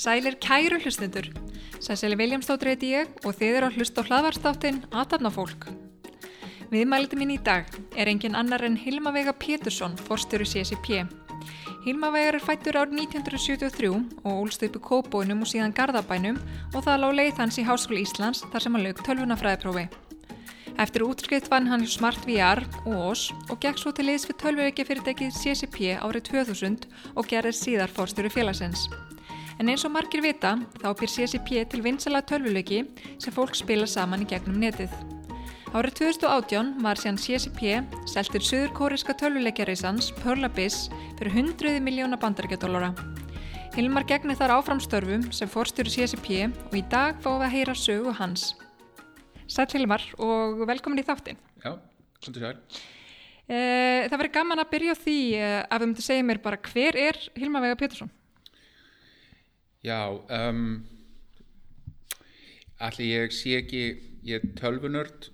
Sælir kæru hlustundur. Sæseli Viljámsdóttir heiti ég og þið eru að hlusta á hlaðvarstáttin Atarnafólk. Viðmæliti mín í dag er engin annar en Hilma Veiga Pétursson, forstjóru CSIP. Hilma Veigar er fættur árið 1973 og ólst upp í Kóbóinum og síðan Garðabænum og það lág leið hans í Háskóli Íslands þar sem hann lög tölvunafræðiprófi. Eftir útskrift vann hann hjá Smart VR og OS og gekk svo til liðs við tölvureiki fyrirtækið CSIP árið 2000 og gerði síðar forstjóru félagsins. En eins og margir vita þá byr CSIP til vinsala tölvuleiki sem fólk spila saman í gegnum netið. Árið 2018 var síðan CSIP seltir söðurkóriska tölvuleikjareysans Pearl Abyss fyrir 100 miljóna bandarækjadólara. Hilmar gegnir þar áframstörfum sem fórstjóri CSIP og í dag fáum við að heyra sögu hans. Sæl Hilmar og velkomin í þáttin. Já, svolítið sér. Eh, það verður gaman að byrja á því eh, að við myndum segja mér bara hver er Hilmar Vega Pétursson? Já, um, allir ég sé ekki, ég er tölvunörd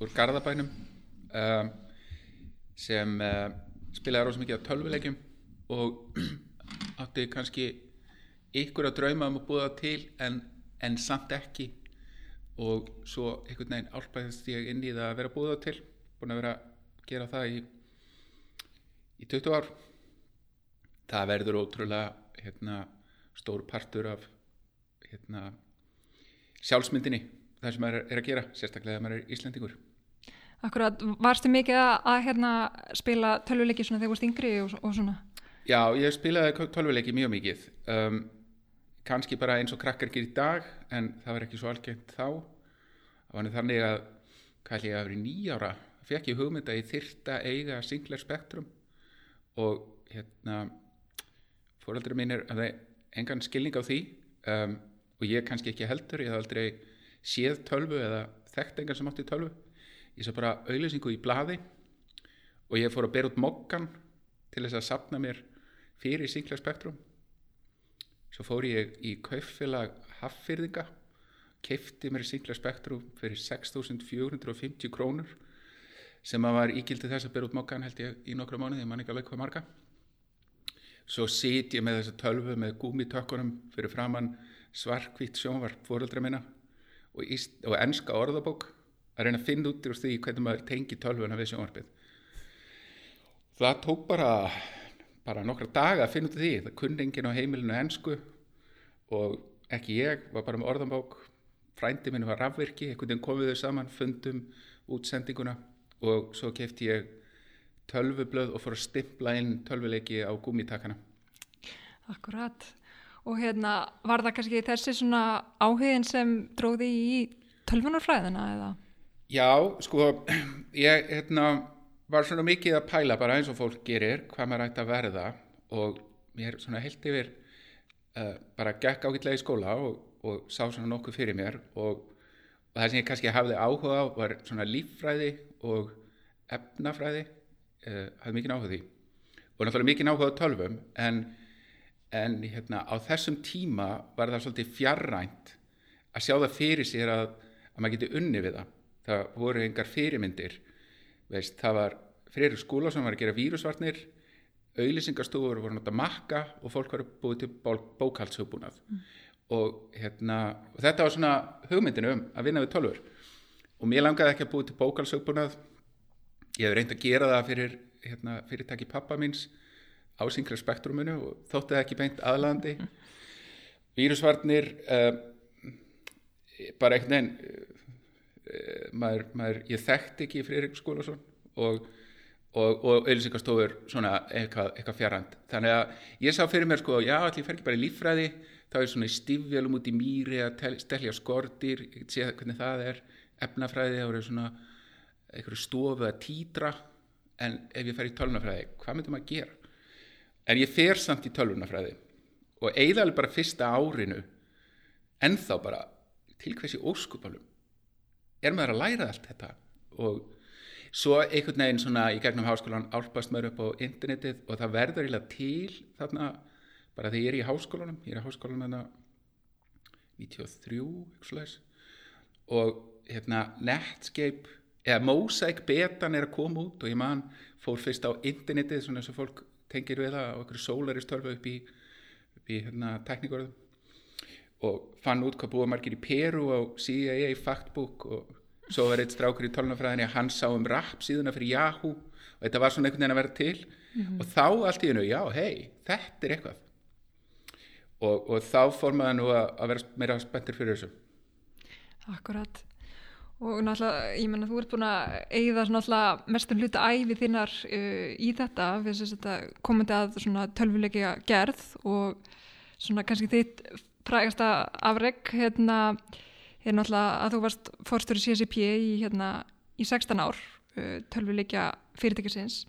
úr Garðabænum um, sem uh, spilaði rosa mikið á tölvuleikjum og átti kannski ykkur að drauma um að búða til en, en samt ekki. Og svo einhvern veginn álpæðist ég inn í það að vera búða til búin að vera að gera það í, í 20 ár. Það verður ótrúlega hérna stór partur af hérna, sjálfsmyndinni það sem maður er að gera, sérstaklega þegar maður er Íslandingur Akkurat, varstu mikið að, að hérna, spila tölvuleiki þegar þú varst yngri og, og svona? Já, ég spilaði tölvuleiki mjög mikið. Um, kannski bara eins og krakkar ekki í dag en það var ekki svo algengt þá. Þannig að hvað ég að verið nýjára fekk ég hugmynd að ég þyrta eiga singler spektrum og hérna fóröldurinn mín er engan skilning á því. Um, og ég kannski ekki heldur, ég haf aldrei séð tölvu eða þekkt engan sem átti tölvu. Ég sá bara auðlýsingu í bladi og ég fór að bera út mokkan til þess að sapna mér fyrir Sinclair Spectrum svo fór ég í kauffélag Haffyrðinga keifti mér Sinclair Spectrum fyrir 6.450 krónur sem að var ígildið þess að bera út mokkan held ég í nokkru mánuði, ég man ekki alveg hvað marga. Svo sit ég með þessa tölvu með gúmitökkunum fyrir framann svarkvít sjónvarp fóröldra minna og, íst, og ennska orðabók að reyna að finna út úr því hvernig maður tengi tölvuna við sjónvarpið það tók bara bara nokkra daga að finna út úr því það kunni enginn á heimilinu ennsku og ekki ég var bara með orðabók frændi minn var rafvirki einhvern veginn komið þau saman, fundum útsendinguna og svo kefti ég tölvublöð og fór að stippla inn tölvuleiki á gúmitakana. Akkurat. Og hérna, var það kannski þessi svona áhugin sem dróði í tölvunarfræðina eða? Já, sko, ég hérna, var svona mikið að pæla bara eins og fólk gerir hvað maður ætti að verða. Og mér svona heilt yfir uh, bara gekk ágitlega í skóla og, og sá svona nokkuð fyrir mér. Og, og það sem ég kannski hafði áhuga á var svona líffræði og efnafræði uh, hafði mikið áhuga því. Og náttúrulega mikið áhuga á tölvum en, en hérna, á þessum tíma var það svolítið fjarrænt að sjá það fyrir sér að, að maður geti unni við það. Það voru engar fyrirmyndir Veist, það var fyrir skóla sem var að gera vírusvarnir auðlýsingarstofur voru náttúrulega makka og fólk var búið til bókaldshjópunað mm. og, hérna, og þetta var svona hugmyndinu um að vinna við tölfur og mér langaði ekki að búið til bókaldshjópunað ég hef reynd að gera það fyrir hérna, fyrirtæki pappa míns á synkra spektruminu og þótti það ekki beint aðlandi vírusvarnir uh, bara einhvern veginn uh, maður, maður, ég þekkt ekki Friðrik Skólasson og og, og auðvilsingastofur svona eitthvað, eitthvað fjarrand þannig að ég sá fyrir mér sko já allir fer ekki bara í líffræði þá er svona í stifjölum út í mýri að stelja skortir, sé hvernig það er. Efnafræði, þá eru svona einhverju stofu að týdra en ef ég fer í tölunafræði hvað myndum að gera en ég fer samt í tölunafræði og eiginlega bara fyrsta árinu ennþá bara til hversi óskupalum er maður að læra allt þetta og svo einhvern veginn svona í gegnum háskólan álpast maður upp á internetið og það verður eiginlega til þarna bara þegar ég er í háskólanum ég er í háskólanum hérna 93 eitthvað svoleiðis. og hérna Netscape eða Mosaic betan er að koma út og ég man fór fyrst á internetið svona eins og fólk tengir við það á okkur sólaristörfu upp í, upp í hérna teknikorðum og fann út hvað búið margir í Peru á CIA Factbook og svo var eitt strákur í tölunafræðinni að hann sá um rap síðuna fyrir Yahoo og þetta var svona einhvern veginn að vera til. Og þá allt í hennu, já, hei, þetta er eitthvað. Og, og þá fór maður nú að, að vera meira spenntir fyrir þessu. Akkurat. Og náttúrulega, ég menna, þú ert búin að eigða náttúrulega mestum hluta æfi þinnar uh, í þetta, við þetta komandi að svona tölvuleikja gerð og svona kannski þitt frægasta afreg, hérna, er náttúrulega að þú varst fórstöru CSIP í, hérna, í 16 ár, uh, tölvuleikja fyrirtækisins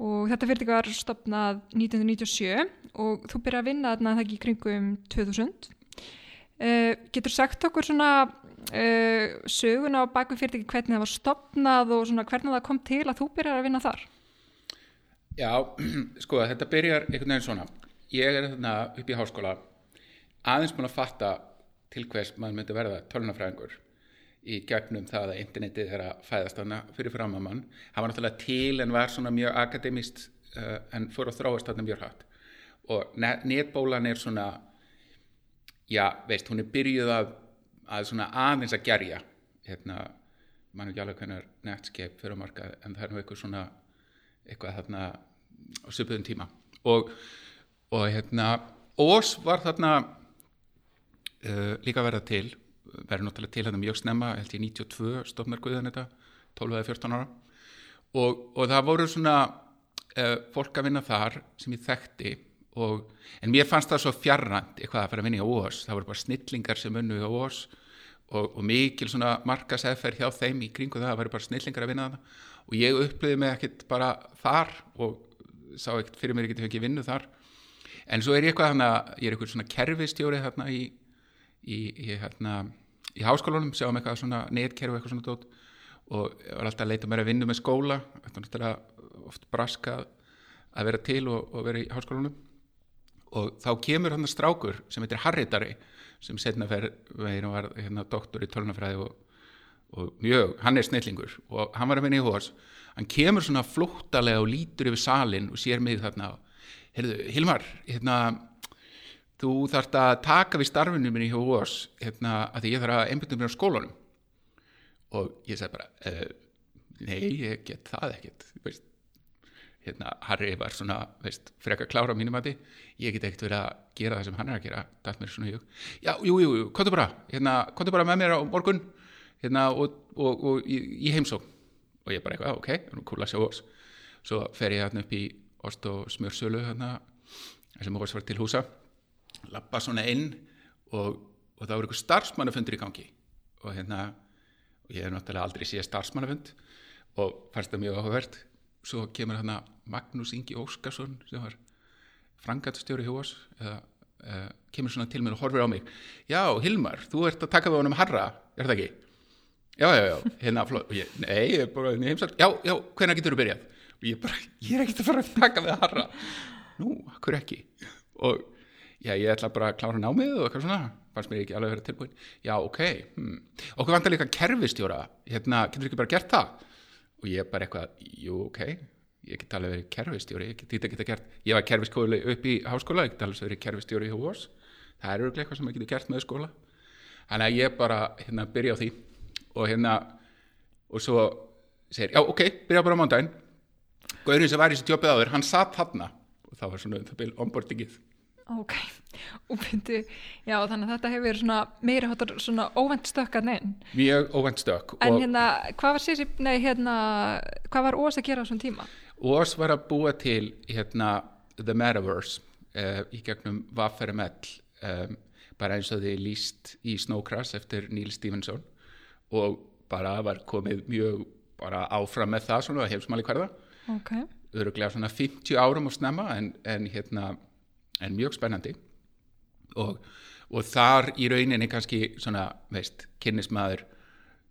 og þetta fyrirtæki var stopnað 1997 og þú byrjaði að vinna þarna það ekki í kringum 2000. Uh, getur sagt okkur svona uh, söguna á baku fyrirtæki hvernig það var stopnað og svona hvernig það kom til að þú byrjar að vinna þar? Já, sko þetta byrjar einhvern veginn svona. Ég er þarna upp í háskóla aðeins búin að fatta til hvers maður myndi verða tölunafræðingur í gegnum það að internetið er að fæðast þarna fyrir framamann hann var náttúrulega til en var svona mjög akademist uh, en fór að þróast þarna mjög hratt. Og net netbólan er svona já, veist, hún er byrjuð að, að svona aðeins að gerja hérna, mann ekki alveg hvernig netscape fyrir að marka en það er nú eitthvað svona eitthvað þarna á söpuðum tíma. Og, og hérna Ós var þarna uh, líka verða til verður náttúrulega til hérna mjög snemma held ég 92 stofnar Guðan þetta 12 eða 14 ára. Og, og það voru svona uh, fólk að vinna þar sem ég þekkti og, en mér fannst það svo fjarrand eitthvað að fara að vinna í Ós það voru bara snillingar sem unnu í Ós og, og mikil svona markasæðferð hjá þeim í kringu það, það voru bara snillingar að vinna það og ég upplöði mig ekkert bara þar og sá ekkert fyrir mér ekkert ekki vinnu þar. En svo er ég eitthvað þannig að ég er eitthvað svona kerfistjóri þarna í, í, í, hérna, í háskólanum sjáum eitthvað svona netkerfi eitthvað svona dót. Og ég var alltaf að leita mér að vinna með skóla oft braska að vera til og, og vera í háskólanum og þá kemur hann strákur sem heitir Harritari sem setna fyrir var hérna, doktor í tölunafræði og, og mjög, hann er snillingur og hann var að vinna í hós hann kemur svona flóttalega og lítur yfir salin og sér mig þarna heyrðu, Hilmar, hérna þú þarft að taka við starfinu minni hjá hós hérna, að því ég þarf að einbjöndum mér á skólanum. Og ég segi bara uh, nei, ég get það ekkert veist hérna, Harry var svona, veist, frekar klára á mínum að ég get ekkert verið að gera það sem hann er að gera, dætt mér svona í hug. Já, jú, jú, jú, kontu bara hérna, kontu bara með mér á morgun hérna, og, og, og, í, heimsók og ég bara eitthvað, ok, nú kúla sjá oss. Svo fer ég hérna upp í ost og smjörsölu hérna, sem oss var til húsa. Lappa svona inn og, og það voru eitthvað starfsmannafundur í gangi. Og hérna, og ég hef náttúrulega aldrei séð starfsmannafund og fannst það mjög áhugavert. Svo kemur hérna Magnús Ingi Óskarsson sem var frangatstjóri hjá oss eða uh, kemur svona til mér og horfir á mig. Já, Hilmar, þú ert að taka við honum harra er það ekki? já, já, já, hérna, ég, nei, ég er bara heimsagt, já, já, hvernig getur þú byrjað? og ég bara, ég er ekkert að fara að taka við harra. Nú, hver ekki? Og já, ég ætla bara að klára námið og eitthvað svona, fannst mér ekki alveg að vera tilbúin já, ok, hmm. okkur vantar líka kerfistjóra, hérna, getur ekki bara gert það? Og ég bara eitthvað, jú, ok ég get alveg verið kerfistjóri ég get ekki gert, ég var kerfiskóli upp í háskóla ég get alveg verið kerfistjóri í hús það er eitthvað sem ég geti gert með skóla þannig að ég bara, hérna, byrja á því og hérna og svo segir, já, ok, byrja bara á mándaginn Gaurin sem var í þessu tjópið áður, hann satt hann og það var svona um það byrja onboardingið Ok, og byrju, já þannig að þetta hefur svona meira hátar svona óvend stökk að neinn. Mjög óvend stökk. En hérna, hvað var hérna, hvað var Ós að gera á svona tíma? Ós var að búa til hérna The Metaverse uh, í gegnum Vaffermell, um, bara eins og þið líst í Snowcrash eftir Neil Stephenson og bara var komið mjög bara áfram með það svona hefsmáli hverða. Ok. Öruglega svona 50 árum og snemma en, en hérna en mjög spennandi og, og þar í rauninni kannski svona, veist, kynnismæður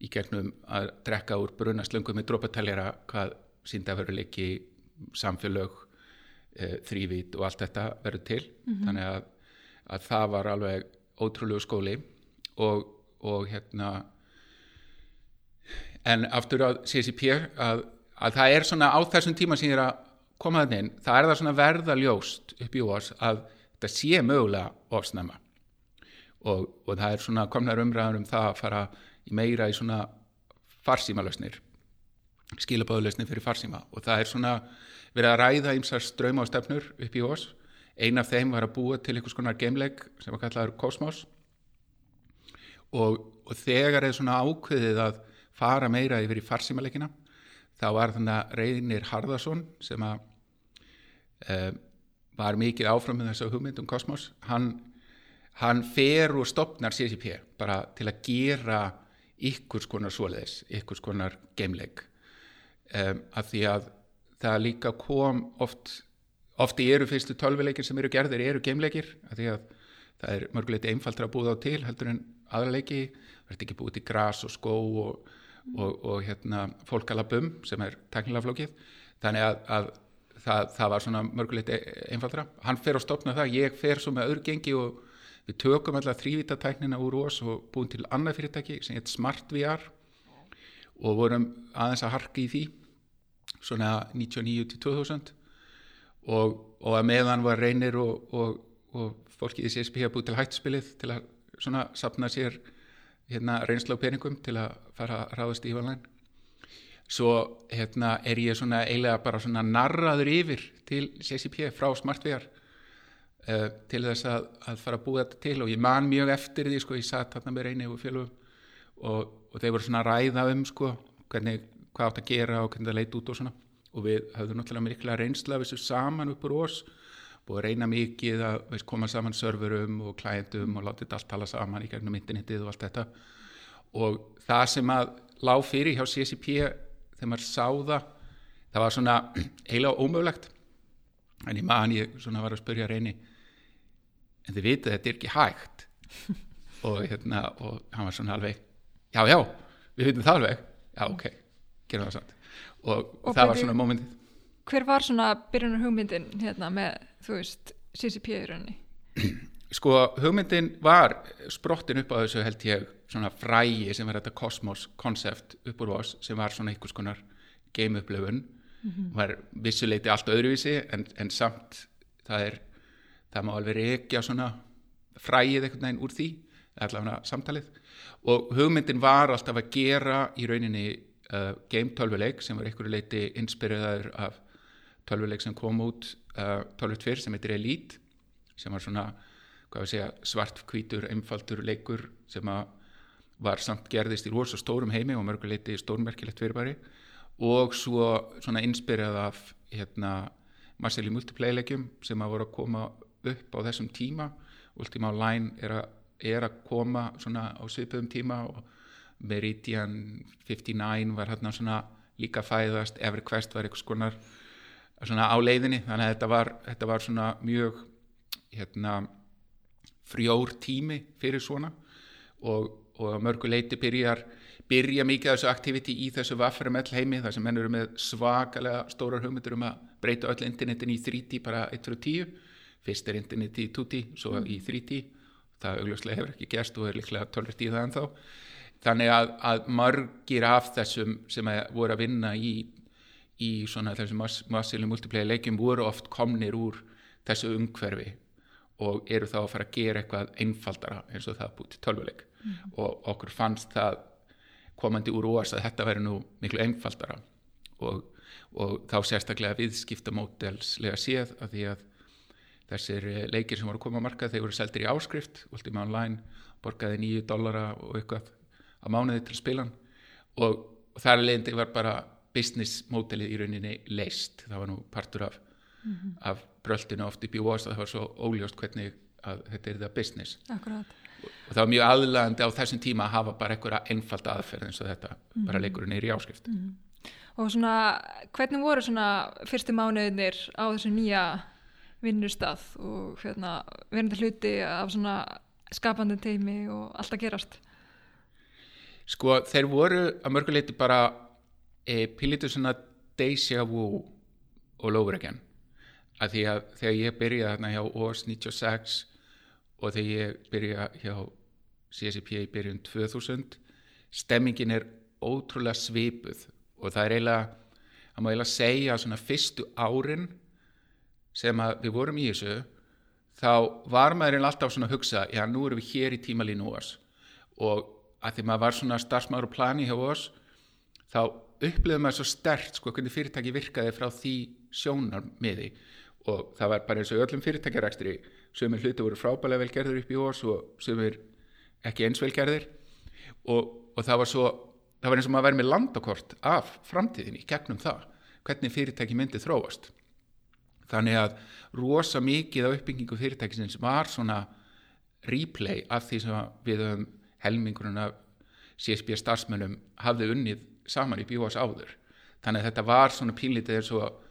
í gegnum að drekka úr brunaslöngum með drópataljara hvað síndaveruleiki samfélög e, þrývít og allt þetta verður til. Þannig að, að það var alveg ótrúlegu skóli og, og hérna en aftur að CCP að, að það er svona á þessum tíma sem ég er að koma þannig inn, það er það svona verða ljóst upp í oss að þetta sé mögulega ofsnæma og, og það er svona komnar umræður um það að fara í meira í svona farsímalösnir skilabáðulösnir fyrir farsíma. Og það er svona verið að ræða ymsar ströma og stefnur upp í oss ein af þeim var að búa til einhvers konar gameleg sem var kallaður Cosmos og, og þegar er svona ákveðið að fara meira yfir í farsímaleikina þá var þannig að Reynir Harðarsson sem að e, var mikið áfram með þessu hugmynd um Cosmos hann, hann fer og stopnar CCP bara til að gera ykkurs konar svoleiðis, ykkurs konar gameleg um, að því að það líka kom oft ofti eru fyrstu tölvileikir sem eru gerðir eru gameleikir að því að það er mörguleiti einfaldra að búða á til heldur en aðra leiki. Það er ekki búið til gras og skó og, og, og hérna fólkalabum sem er teknilega flókið. Þannig að, að það, það var svona mörguleiti einfaldra hann fer að stopna það, ég fer svo með öðru gengi og við tökum alltaf þrývítatæknina úr ós og búin til annað fyrirtæki sem heit Smart VR og vorum aðeins að harka í því svona 99 til 2000 og, og að meðan var reynir og, og, og fólki í CSP hafa búið til hættspilið til að svona sapna sér hérna reynsla og peningum til að fara að ráðast í vanlæn svo hérna er ég svona eiginlega bara svona narraður yfir til CSP frá SmartVR uh, til þess að, að fara að búa þetta til. Og ég man mjög eftir því sko, ég satt hérna með reyni og fjölum og, þeir voru svona að ræða um sko, hvernig, hvað átt að gera og hvernig það leit út og svona. Og við höfðum náttúrulega mikla reynsla við þessu saman upp úr ós og reyna mikið að veist, koma saman serverum og klændum og láta þetta allt tala saman í gegnum internetið og allt þetta. Og það sem að lág fyrir hjá CCP þegar maður sá það það var svona heila ómögulegt. En ég man ég svona var að spyrja reyni en þið vitið þetta er ekki hægt? Og hérna og hann var svona alveg já já, við vitum það alveg. Já ok, gerum það samt og, og það var svona mómentið Hver var svona byrjunar hugmyndin hérna með, þú veist, CCP í rauninni? Sko, hugmyndin var sprottin upp á þessu held ég svona frægi sem var þetta Cosmos koncept upp úr oss sem var svona einhvers konar game upplöfun mm -hmm. var vissuleiti allt öðruvísi en, en samt það er það má alveg reykja svona frægið einhvern veginn úr því allavega samtalið og hugmyndin var alltaf að gera í rauninni uh, game tölvuleik sem var einhverju leiti inspireraður af tölvuleik sem kom út uh, tölvut fyrr sem heitir Elite sem var svona segja, svart kvítur, einfaldur leikur sem var samt gerðist í rosa stórum heimi og mörguleiti stórmerkilegt fyrirbæri. Og svo svona inspirerað af hérna Marceli multiplayer leikjum sem að voru að koma upp á þessum tíma. Ultima Online er að, er að koma svona á svipuðum tíma og Meridian 59 var hérna svona líka fæðast EverQuest var einhvers konar svona á leiðinni. Þannig að þetta var, þetta var svona mjög hérna frjór tími fyrir svona. Og, og mörgu leiti byrjar byrja mikið af þessu aktiviti í þessu vaffermell heimi þar sem menn eru með svakalega stórar hugmyndur um að breyta öll internetin í 3D bara 1-10 fyrst er interneti í 2D svo mm. í 3D það augljóslega hefur ekki gerst og er líklega 12 í það en þá þannig að, að margir af þessum sem að voru að vinna í í svona þessum massílu multiplayer leikjum voru oft komnir úr þessu umhverfi og eru þá að fara að gera eitthvað einfaldara eins og það búið til tölvuleik mm. og okkur fannst það komandi úr ós að þetta veri nú miklu einfaldara og, og þá sérstaklega viðskiptamódelslega séð að því að þessir leikir sem voru að koma að marka þeir voru seldir í áskrift, Ultima Online borgaði nýju dollara og eitthvað á mánuði til spilan og, og þar leindi var bara business mótelið í rauninni leist það var nú partur af, mm -hmm. af bröldinu oft í Wars að það var svo óljóst hvernig að þetta er það business Akkurat. og það var mjög aðlægandi á þessum tíma að hafa bara einhverja einfald aðferð eins og þetta mm -hmm. bara leikurinn er í áskrift mm -hmm. Og svona, hvernig voru svona fyrstu mánuðinir á þessu nýja vinnustað og hérna, verðandi hluti af svona skapandi teimi og allt að gerast Sko þeir voru að mörguleiti bara e, pílitur svona deja vu over again. Að því að þegar ég byrjaði þarna hjá OS 96 og þegar ég byrjaði hjá CSIP í byrjun 2000 stemmingin er ótrúlega svipuð. Og það er eiginlega það má eiginlega segja að svona fyrstu árin sem að við vorum í þessu þá var maðurinn alltaf svona að hugsa já nú erum við hér í tímalínu OS og að því maður var svona starfsmaður og plani hjá OS þá upplöðum maður svo stert sko hvernig fyrirtæki virkaði frá því sjónar með því og það var bara eins og öllum fyrirtækjarækstri sömur hluti voru frábælega velgerður upp í OS og sömur ekki eins velgerðir og, og það var svo það var eins og maður verið með landakort af framtíðinni gegnum það, hvernig fyrirtæki myndi þróast. Þannig að rosa mikið á uppbyggingu fyrirtækisins var svona replay af því sem við höfum helmingurinn af CSB starfsmönnum hafði unnið saman í bjóas áður. Þannig að þetta var svona pínlítið eins og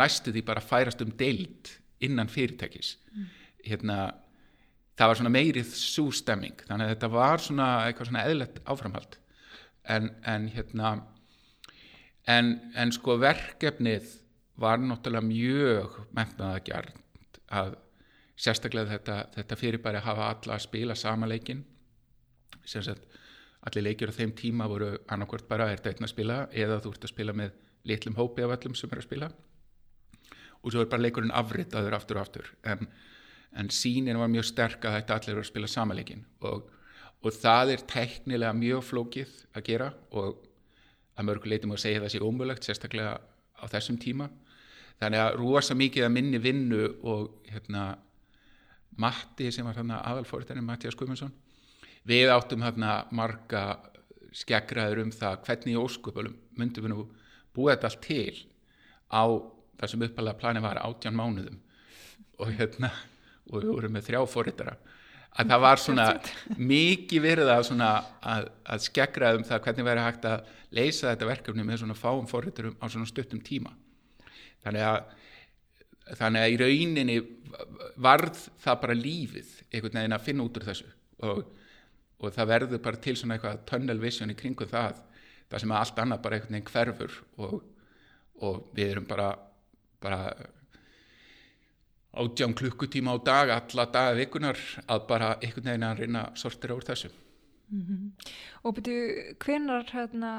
næstu því bara færast um deild innan fyrirtækis. Mm. hérna það var svona meirið sústemming þannig að þetta var svona eitthvað svona eðlert áframhald. En, en hérna en, en sko verkefnið var náttúrulega mjög metnaðagjart að sérstaklega þetta, þetta fyrirbæri hafa alla að spila sama leikin sem sagt allir leikjur á þeim tíma voru annarkvört bara er þetta einn að spila eða þú ert að spila með litlum hópi af öllum sem er að spila. Og svo er bara leikurinn afritaður aftur og aftur. En, en sínin var mjög sterk að þetta allir eru að spila samanleikin og, og það er teknilega mjög flókið að gera og að mörguleitum að segja það sé ómulagt sérstaklega á þessum tíma. Þannig að rosa mikið að minni vinnu og hérna Matti sem var aðalfóriðarinn Mattias Guðmundsson við áttum hérna marga skegraður um það hvernig í ósköpulum myndum við nú búið þetta allt til á það sem uppalega plani var átján mánuðum. Og hérna og við vorum með þrjá fórittara að það var svona mikið verið að, að, að skegraðum það hvernig verið hægt að leysa þetta verkefni með svona fáum fórittarum á svona stuttum tíma. Þannig að þannig að í rauninni varð það bara lífið einhvern veginn að finna út úr þessu. Og og það verður bara til svona eitthvað tunnel vision í kringu það það sem að allt annað bara einhvern veginn hverfur og, og við erum bara bara átján klukkutíma á dag alla daga vikunar að bara einhvern veginn að reyna sortira úr þessu mm -hmm. Og byrju, hvenar hérna,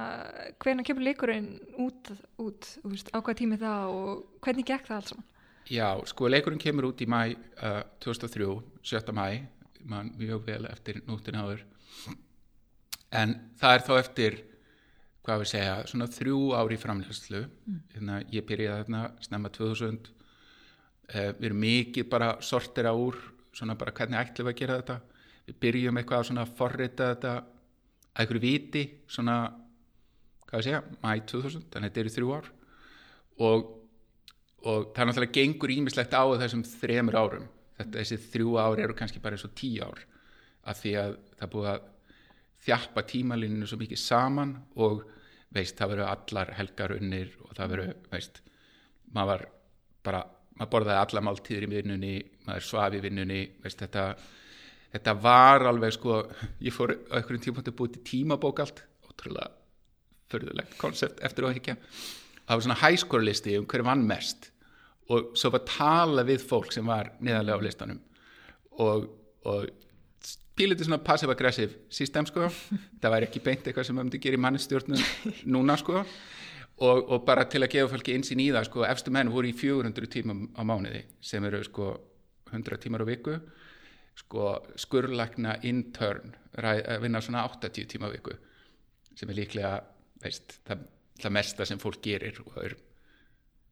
hvenar kemur leikurinn út, út veist, á hvað tími það og hvernig gekk það alls? Já, sko leikurinn kemur út í mæ uh, 2003, 7. mæ mann mjög vel eftir nútin áður. En það er þá eftir hvað við segja, svona þrjú ári framlegslu, mm. hérna ég byrjaði þarna snemma 2000 eh, við erum mikið bara sortir á úr, svona bara hvernig ætlum við að gera þetta, við byrjum eitthvað svona að forrita þetta að ykkur viti, svona hvað við segja, mæ 2000 þannig að þetta eru þrjú ár. Og, og það er náttúrulega gengur ímislegt á þessum þremur árum þetta, þessi þrjú ár eru kannski bara eins og tíu ár af því að það búið að þjappa tímalíninu svo mikið saman og veist, það veru allar helgar unnir og það veru, veist maður var bara, maður borðaði alla máltíðir í vinnunni, maður svafi í vinnunni veist, þetta, þetta var alveg sko, ég fór einhverjum tímpunktu búið til tímabók allt ótrúlega förðulegt koncept eftir að higgja, það var svona hæskórlisti um hverju vann mest og svo var tala við fólk sem var niðanlega á listanum. Og, og píliti svona passive-aggressive system sko, það væri ekki beint eitthvað sem maður myndi gera í mannstjórnum núna sko. Og, og bara til að gefa fólki einsinn í það sko, efstu menn voru í 400 tímum á mánuði sem eru sko 100 tímar á viku. Sko skurrlagna intern að vinna svona 80 tíma á viku sem er líklega veist, það, það mesta sem fólk gerir og er,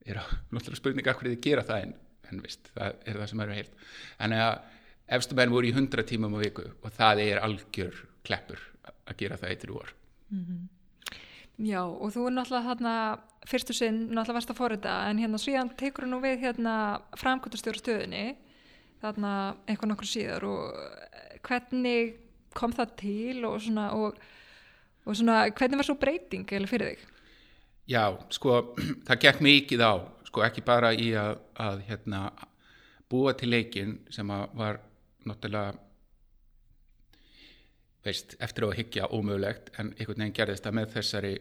er náttúrulega spurninga hvernig þið gera það en, en veist, það er það sem eru heilt en að efstu menn voru í 100 tímum á viku og það er algjör kleppur að gera það eittir úr mm -hmm. Já og þú er náttúrulega þarna fyrstu sinn náttúrulega varst að forita en hérna síðan tekur þú nú við hérna framkvæmtastjóru stöðinni þarna eitthvað nokkur síðar og hvernig kom það til og svona, og, og svona hvernig var svo breyting fyrir þig? Já sko það gekk mikið á sko ekki bara í að, að hérna búa til leikin sem var náttúrulega veist, eftir á að higgja ómögulegt en einhvern veginn gerðist það með þessari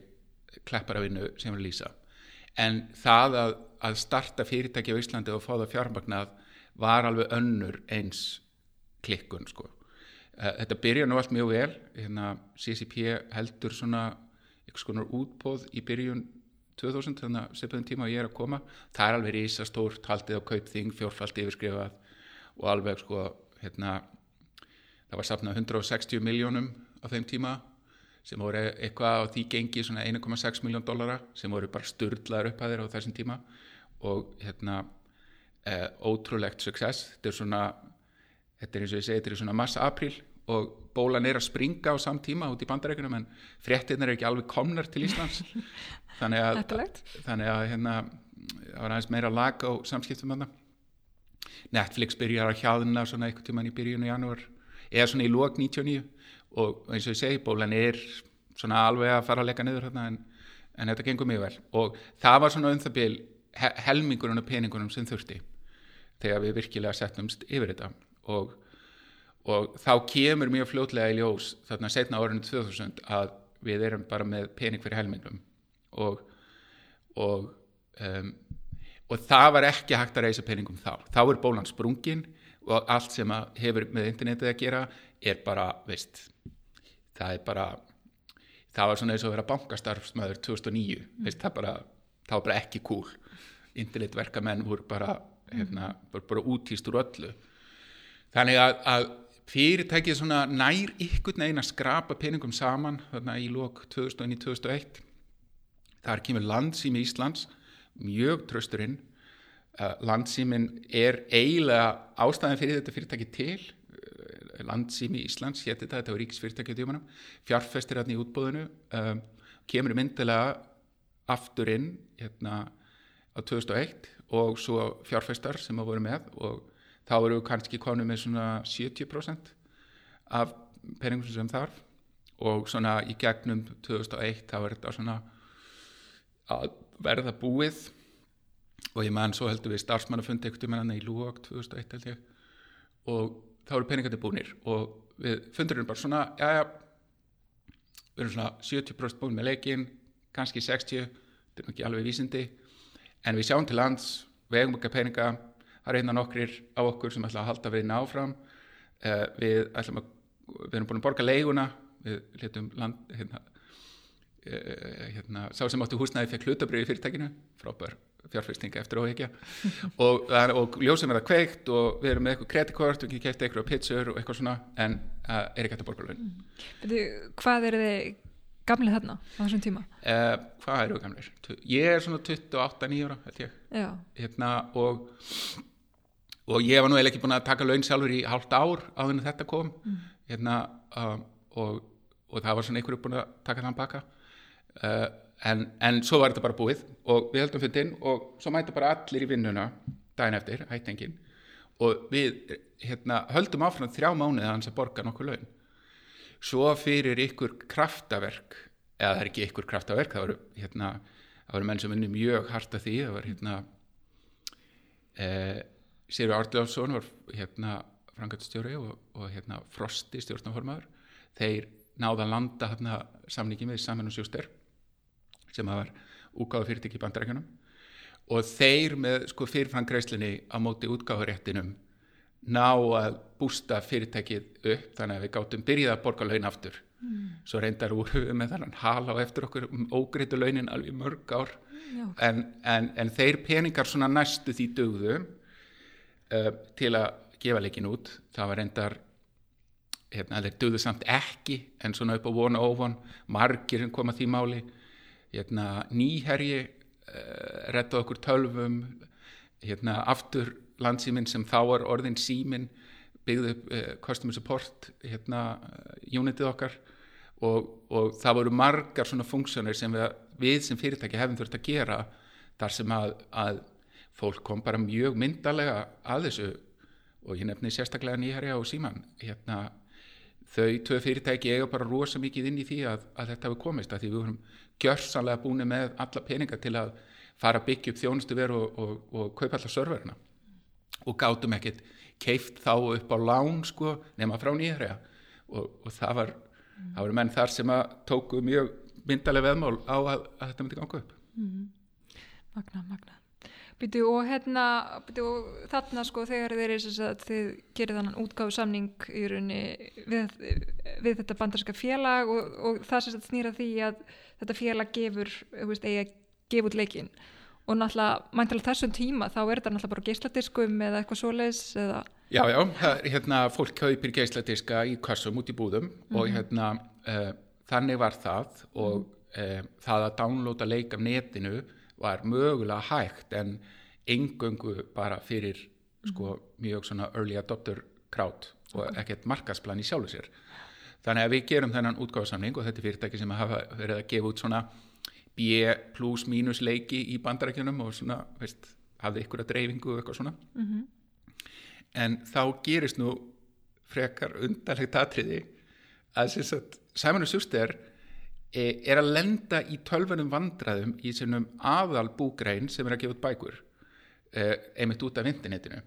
klepparavinnu sem við lýsa en það að, að starta fyrirtæki á Íslandi og fá það fjármagnað var alveg önnur eins klikkun sko. Eh, Þetta byrja nú allt mjög vel, hérna CCP heldur svona einhvers konar útbóð í byrjun 2000, þannig að sepaðum tíma að ég er að koma, það er alveg rísastórt, haldið á kaupþing, fjórfald yfirskrifað og alveg sko, hérna, það var safnað 160 miljónum á þeim tíma sem voru eitthvað á því gengi svona 1,6 miljón dollara sem voru bara sturdlaður upp að þeirra á þessum tíma og hérna e, ótrúlegt success. Þetta er svona þetta er eins og ég segi, þetta er svona massa april og bólan er að springa á samt tíma út í bandarækjunum en fréttirnar er ekki alveg komnar til Íslands. Þannig að, Hættulegt. þannig að hérna, það var aðeins meira lag á samskiptum þarna. Netflix byrjar að hjáðuna svona eitthvað tíman í byrjunu janúar eða svona í lók 99 og eins og ég segi, bólan er svona alveg að fara að leika niður hérna en, en þetta gengur mjög vel. Og það var svona um það bil he helmingurinn og peningunum sem þurfti þegar við virkilega settumst yfir þetta. Og, og þá kemur mjög fljótlega í ljós þarna setna árinu 2000 að við erum bara með pening fyrir helmingum og og um, og það var ekki hægt að reysa peningum þá. Þá er bólan sprungin og allt sem hefur með internetið að gera er bara, veist það er bara það var svona eins og að vera bankastarfsmæður 2009, veist, það bara það var bara ekki cool. Internetverkamenn voru bara, hérna, bara, bara útýst úr öllu. Þannig að, að fyrirtækið svona nær ykkur negin að skrapa peningum saman þarna í lok 2001-2001 þar kemur landsými Íslands mjög trösturinn uh, landsýmin er eiginlega ástæðan fyrir þetta fyrirtæki til uh, landsými Íslands hétt þetta, þetta var ríkisfyrirtæki á tímanum fjárfestir hérna í útbóðinu um, kemur myndilega aftur inn hérna á 2001 og svo fjárfestar sem að voru með og þá voru við kannski konum með svona 70% af peningum sem þarf. Og svona í gegnum 2001 þá er þetta svona að verða búið. Og ég man svo heldur við starfsmannafundi ekkert um hennan í Lúok 2001 held ég. Og þá eru peningandi búnir og við fundurinn bara svona já já við erum svona 70% búin með leikin kannski 60, þetta er ekki alveg vísindi. En við sjáum til lands við eigum ekki peninga það er einna nokkrir á okkur sem ætla að halda við náfram uh, við ætlum að við erum búin að borga leiguna. Við letum land hérna Uh, hérna, sá sem áttu húsnæði fekk hlutabrið í fyrirtækinu. Frábær fjárfyrstinga eftir óhegja og, það- og ljósum er það kveikt og við erum með eitthvað kreditkort og ekki kæft eitthvað pizzur og eitthvað svona en uh, er ekki hægt að borga laun. Veitu, hvað eru þið gamlið þarna á þessum tíma? uh, hvað eru gamlir? Tu- ég er svona 28-9 ára held ég. Hérna, og, og ég var nú eiginlega ekki búin að taka laun sjálfur í hálft ár áður en þetta kom. Hérna, uh, og, og það var svona einhverju búin að taka þann baka uh, en, en svo var þetta bara búið og við heldum fundin og svo mæta bara allir í vinnuna daginn eftir, hættengin. Og við hérna, höldum áfram þrjá mánuði að hans að borga nokkuð laun. Svo fyrir ykkur kraftaverk eða það er ekki ykkur kraftaverk það voru, hérna, það voru menn sem unni mjög hart að því það var hérna eh, Sigur Ardljáfsson var hérna frangatstjóri og, og hérna Frosti stjórnaformaður þeir náða að landa hérna samningi með saman og sjóster sem að var útgáðu fyrirtæki í bandarækjunum og þeir með sko fyrirfram greiðslinni á móti útgáðuréttinum ná að bústa fyrirtækið upp þannig að við gátum byrjað að borga laun aftur. Mm. svo reyndar við með þannig hala á eftir okkur um ógreitu launin alveg mörg ár. Já, en, en, en þeir peningar svona næstu því dugðu uh, til að gefa leikin út. Það var reyndar hérna, þeir dugðu samt ekki en svona upp á vona óvon margir sem koma því máli. Hérna, nýherji uh, redda okkur tölvum. Hérna, aftur landsýmin sem þá var orðin símin byggði upp uh, customer support hérna, unitið okkar. Og, og það voru margar svona funksjónir sem við, við sem fyrirtæki hefum þurft að gera þar sem að, að fólk kom bara mjög myndalega að þessu og ég nefni sérstaklega nýherja og síman hérna, þau tvö fyrirtæki eiga bara rosa mikið inn í því að, að þetta hefur komist að því við vorum gjörsanlega búin með alla peninga til að fara að byggja upp þjónustu veru og, og, og kaupa alla serverina. Og gátum ekkert keift þá upp á lán sko nema frá nýherja. Og, og það var það voru menn þar sem að tóku mjög myndalega veðmál á að, að þetta myndi ganga upp. Magna, magna. Býtu og hérna, býtu og þarna sko þegar þeir eru þess að þið gerir þannan útgáðu samning í rauninni við, við þetta bandarska félag og, og það sem snýra því að þetta félag gefur, þú veist, eigi að gefa út leikin og náttúrulega, mæntilega þessum tíma þá er þetta náttúrulega bara geisladiskum eða eitthvað svoleiðs eða... Já, já, það, hérna fólk kaupir geisladiska í kassum út í búðum mm -hmm. og Mhm. hérna uh, þannig var það og uh, það að downloada leik af netinu var mögulega hægt en engöngu bara fyrir sko mjög svona early adopter crowd og ekkert markasplan í sjálfu sér. Þannig að við gerum þennan útgáðsamning og þetta er fyrirtæki sem hafa verið að gefa út svona B plus mínus leiki í bandarækjunum og svona, veist, hafði ykkur að dreifingu og eitthvað svona. En þá gerist nú frekar undarlegt atriði að sagt, Simon Schuster er að lenda í tölvunum vandræðum í sinum aðal búgrein sem er að gefa út bækur e, einmitt út af internetinu.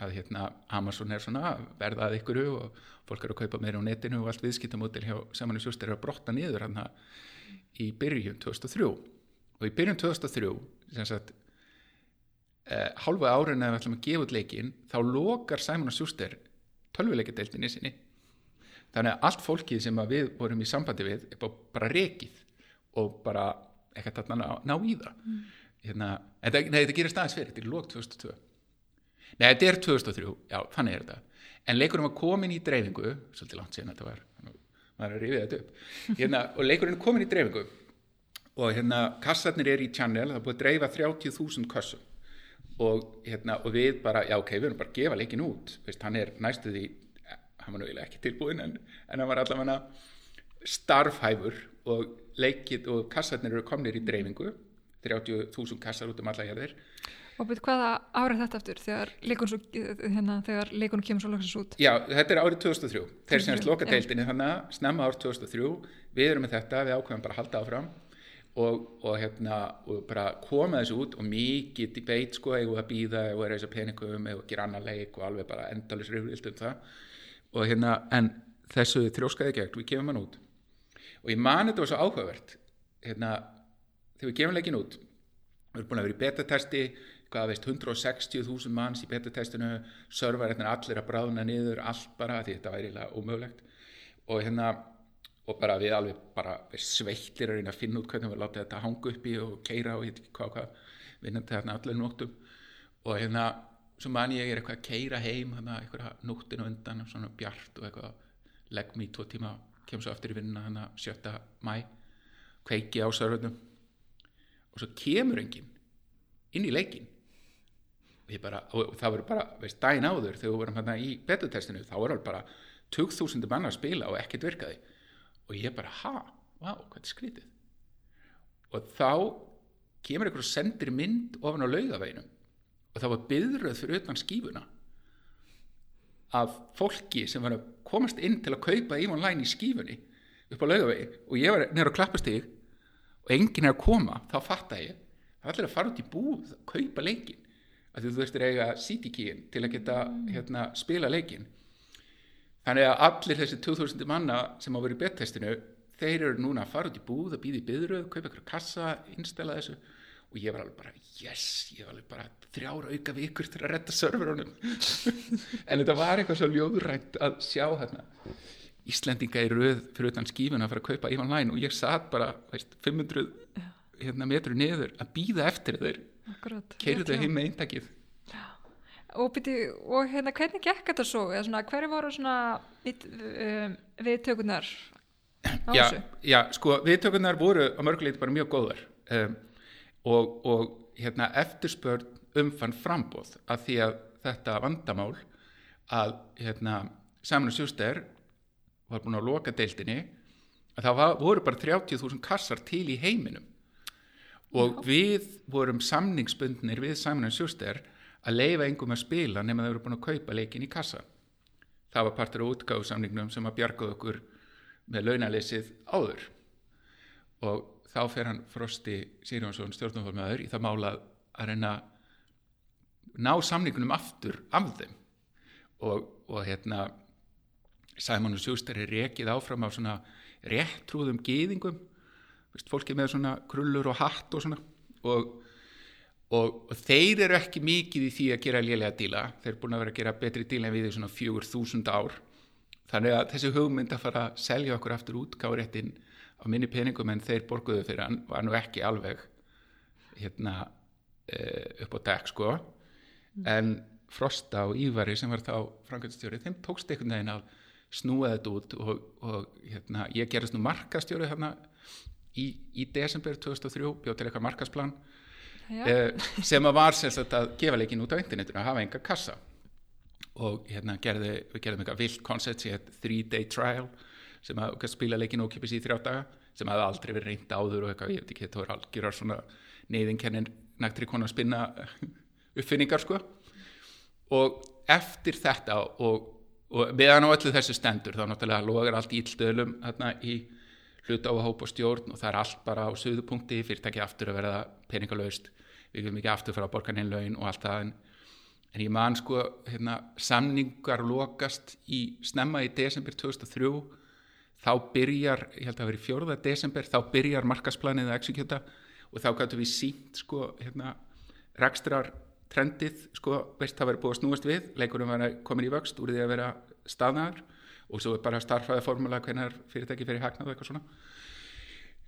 Að hérna Amazon er svona að verða að ykkur og fólk eru að kaupa meira á netinu og allt viðskiptamótil hjá Schuster er að brotta niður hann í byrjun 2003 og í byrjun 2003 sem sagt eh, hálfu árin ef við ætlum að gefa út leikin þá lokar Simon Schuster tölvuleikadeildinni sinni þannig að allt fólkið sem að við vorum í sambandi við er bara, rekið og bara ekkert að ná, ná í það. Hérna, en það, nei, þetta gerir staðins fyrir þetta er lók 2002 nei, þetta er 2003, já, þannig er þetta. En leikurinn var komin í dreifingu svolítið langt síðan þetta var maður er rifið þetta upp. Hérna, og leikurinn er komin í dreifingu og hérna kassarnir er í channel það er búið að dreifa 30.000 kassum og, hérna, og við bara, já ok, við erum bara að gefa leikin út Veist, hann er næstu því hann var eiginlega ekki tilbúin en, en hann var allavega starfhæfur og leikið og kassarnir eru komnir í dreifingu 30.000 kassar út um alla hérðir Og byrju hvaða árið þetta aftur þegar leikun, svo, hérna, kemur svo loksins út? Já, þetta er árið 2003 þeir sem er 2003, sloka já. deildinni þannig að snemma árið 2003 við erum með þetta, við ákveðum bara að halda áfram og, og hérna og bara koma þessu út og mikið debate sko, að býða þess að peningum að gera annar leik og alveg bara endalus rifrilt um það og hérna, en þessu þrjóskaði gegn, við gefum hann út. Og ég mani þetta var svo áhugavert. Hérna, þegar við gefum leikin út við erum búin að vera í betatesti hvað veist 160.000 manns í betatestinu serverarnir allir að bráðna niður allt bara því þetta væri eiginlega ómögulegt. Og hérna og bara við alveg bara við sveitlir að að finna út hvernig við látið þetta hanga upp í og keira og ekki hvað hvað vinnandi þarna allir nóttum. Og hérna svo man ég er eitthvað að keira heim hérna eitthvað nóttinu undan svona bjart og eitthvað legg mig í tvo tíma kem svo aftur í vinna hérna 7. mæ kveiki á servernum. Og svo kemur enginn inn í leikin og, bara, og það voru bara veist, daginn áður þegar við vorum hérna í betutestinu þá voru alveg bara 2000 manna að spila og ekkert virkaði. Og ég bara, ha, vá, hvað er skrítið? Og þá kemur einhver og sendir mynd ofan á laugaveginum og það var byðröð fyrir utan skífuna af fólki sem var að komast inn til að kaupa í online í skífunni upp á laugavegi. Og ég var nýra á klappastíg og enginn er að koma, þá fatta ég það er allir að fara út í búð að kaupa leikin að þú er eiga CD-kíin til að geta hérna, spila leikin þannig að allir þessi 2000 manna sem á verið í bettestinu þeir eru núna að fara út í búð að býða í byðröð, kaupa ykkur kassa, installa þessu og ég var alveg bara, yes, ég var alveg bara þrjára auka vikur til að redda serverunum. En þetta var eitthvað svo ljóðrænt að sjá hérna. Íslendinga í röð fyrir utan skífuna að fara að kaupa í online og ég satt bara veist, 500 hérna, metru niður að býða eftir þeir. Keirðu þau heim með eintakið. Og, byrju, og hérna, hvernig gekk þetta svo? Svona, hverju voru svona um, viðtökunar á já, þessu? já, sko, viðtökurnar voru á mörguleiti bara mjög góðar. Um, og, og hérna, eftirspörn umfann frambóð af því að þetta vandamál að hérna, saman og sjúster var búin að loka deildinni að það var, voru bara 30.000 kassar til í heiminum. Og við vorum samningsbundnir við Simon Schuster að leifa engum að spila nema þau voru búin að kaupa leikin í kassa. Það var partur á útgáðsamningnum sem að bjargaði okkur með launaleysið áður. Og þá fer hann Frosti Sýrjónsson stjórnumfólmaður í það mála að reyna ná samningunum aftur af þeim. Og, og hérna Simon og Schuster er rekið áfram af svona réttrúðum gýðingum Vist, fólki með svona krullur og hatt og svona. Og og, og þeir eru ekki mikið í því að gera lélega díla. Þeir eru búin að vera að gera betri díla en við í svona fjögur þúsund ár. Þannig að þessi hugmynd að fara að selja okkur aftur út gáréttin á minni peningum en þeir borguðu fyrir hann var nú ekki alveg hérna uh, upp á dekk sko. En Frosta og Ívari sem var þá framkvæmstjóri þeim tókst einhvern veginn að snúa þetta út og, og hérna, ég gerist nú markastjóri þarna í, í desember 2003 bjóð til eitthvað markasplan eh, sem að var sérst að gefa leikin út á internetinu að hafa enga kassa. Og hérna gerði, við gerðum eitthvað vilt koncept sem heit 3 day trial sem að spila leikin ókipis í þrjá daga sem að aldrei verið reynd áður og eitthvað, ég veit ekki, þetta voru algjörar svona neyðinkennin nægtri konar spinna uppfinningar sko. Og eftir þetta og, og meðan á öllu þessu stendur þá náttúrulega logar allt íldöðlum hérna í hluta á að hópa stjórn og það er allt bara á söðupunkti fyrirtæki aftur að verða peningalaust. Við viljum ekki aftur fara að borga neinn laun og allt það en, en ég man sko hérna, samningar lokast í snemma í desember 2003 þá byrjar, ég held að það veri fjórða desember, þá byrjar markasplanið að exekjuta og þá gætu við sínt sko hérna rekstrar trendið sko, veist það verið búið að snúast við. Leikurum var komin í vöxt úr því að vera staðnaður og svo er bara starfræði formula hvernig fyrirtæki fyrir hagnað eitthvað svona.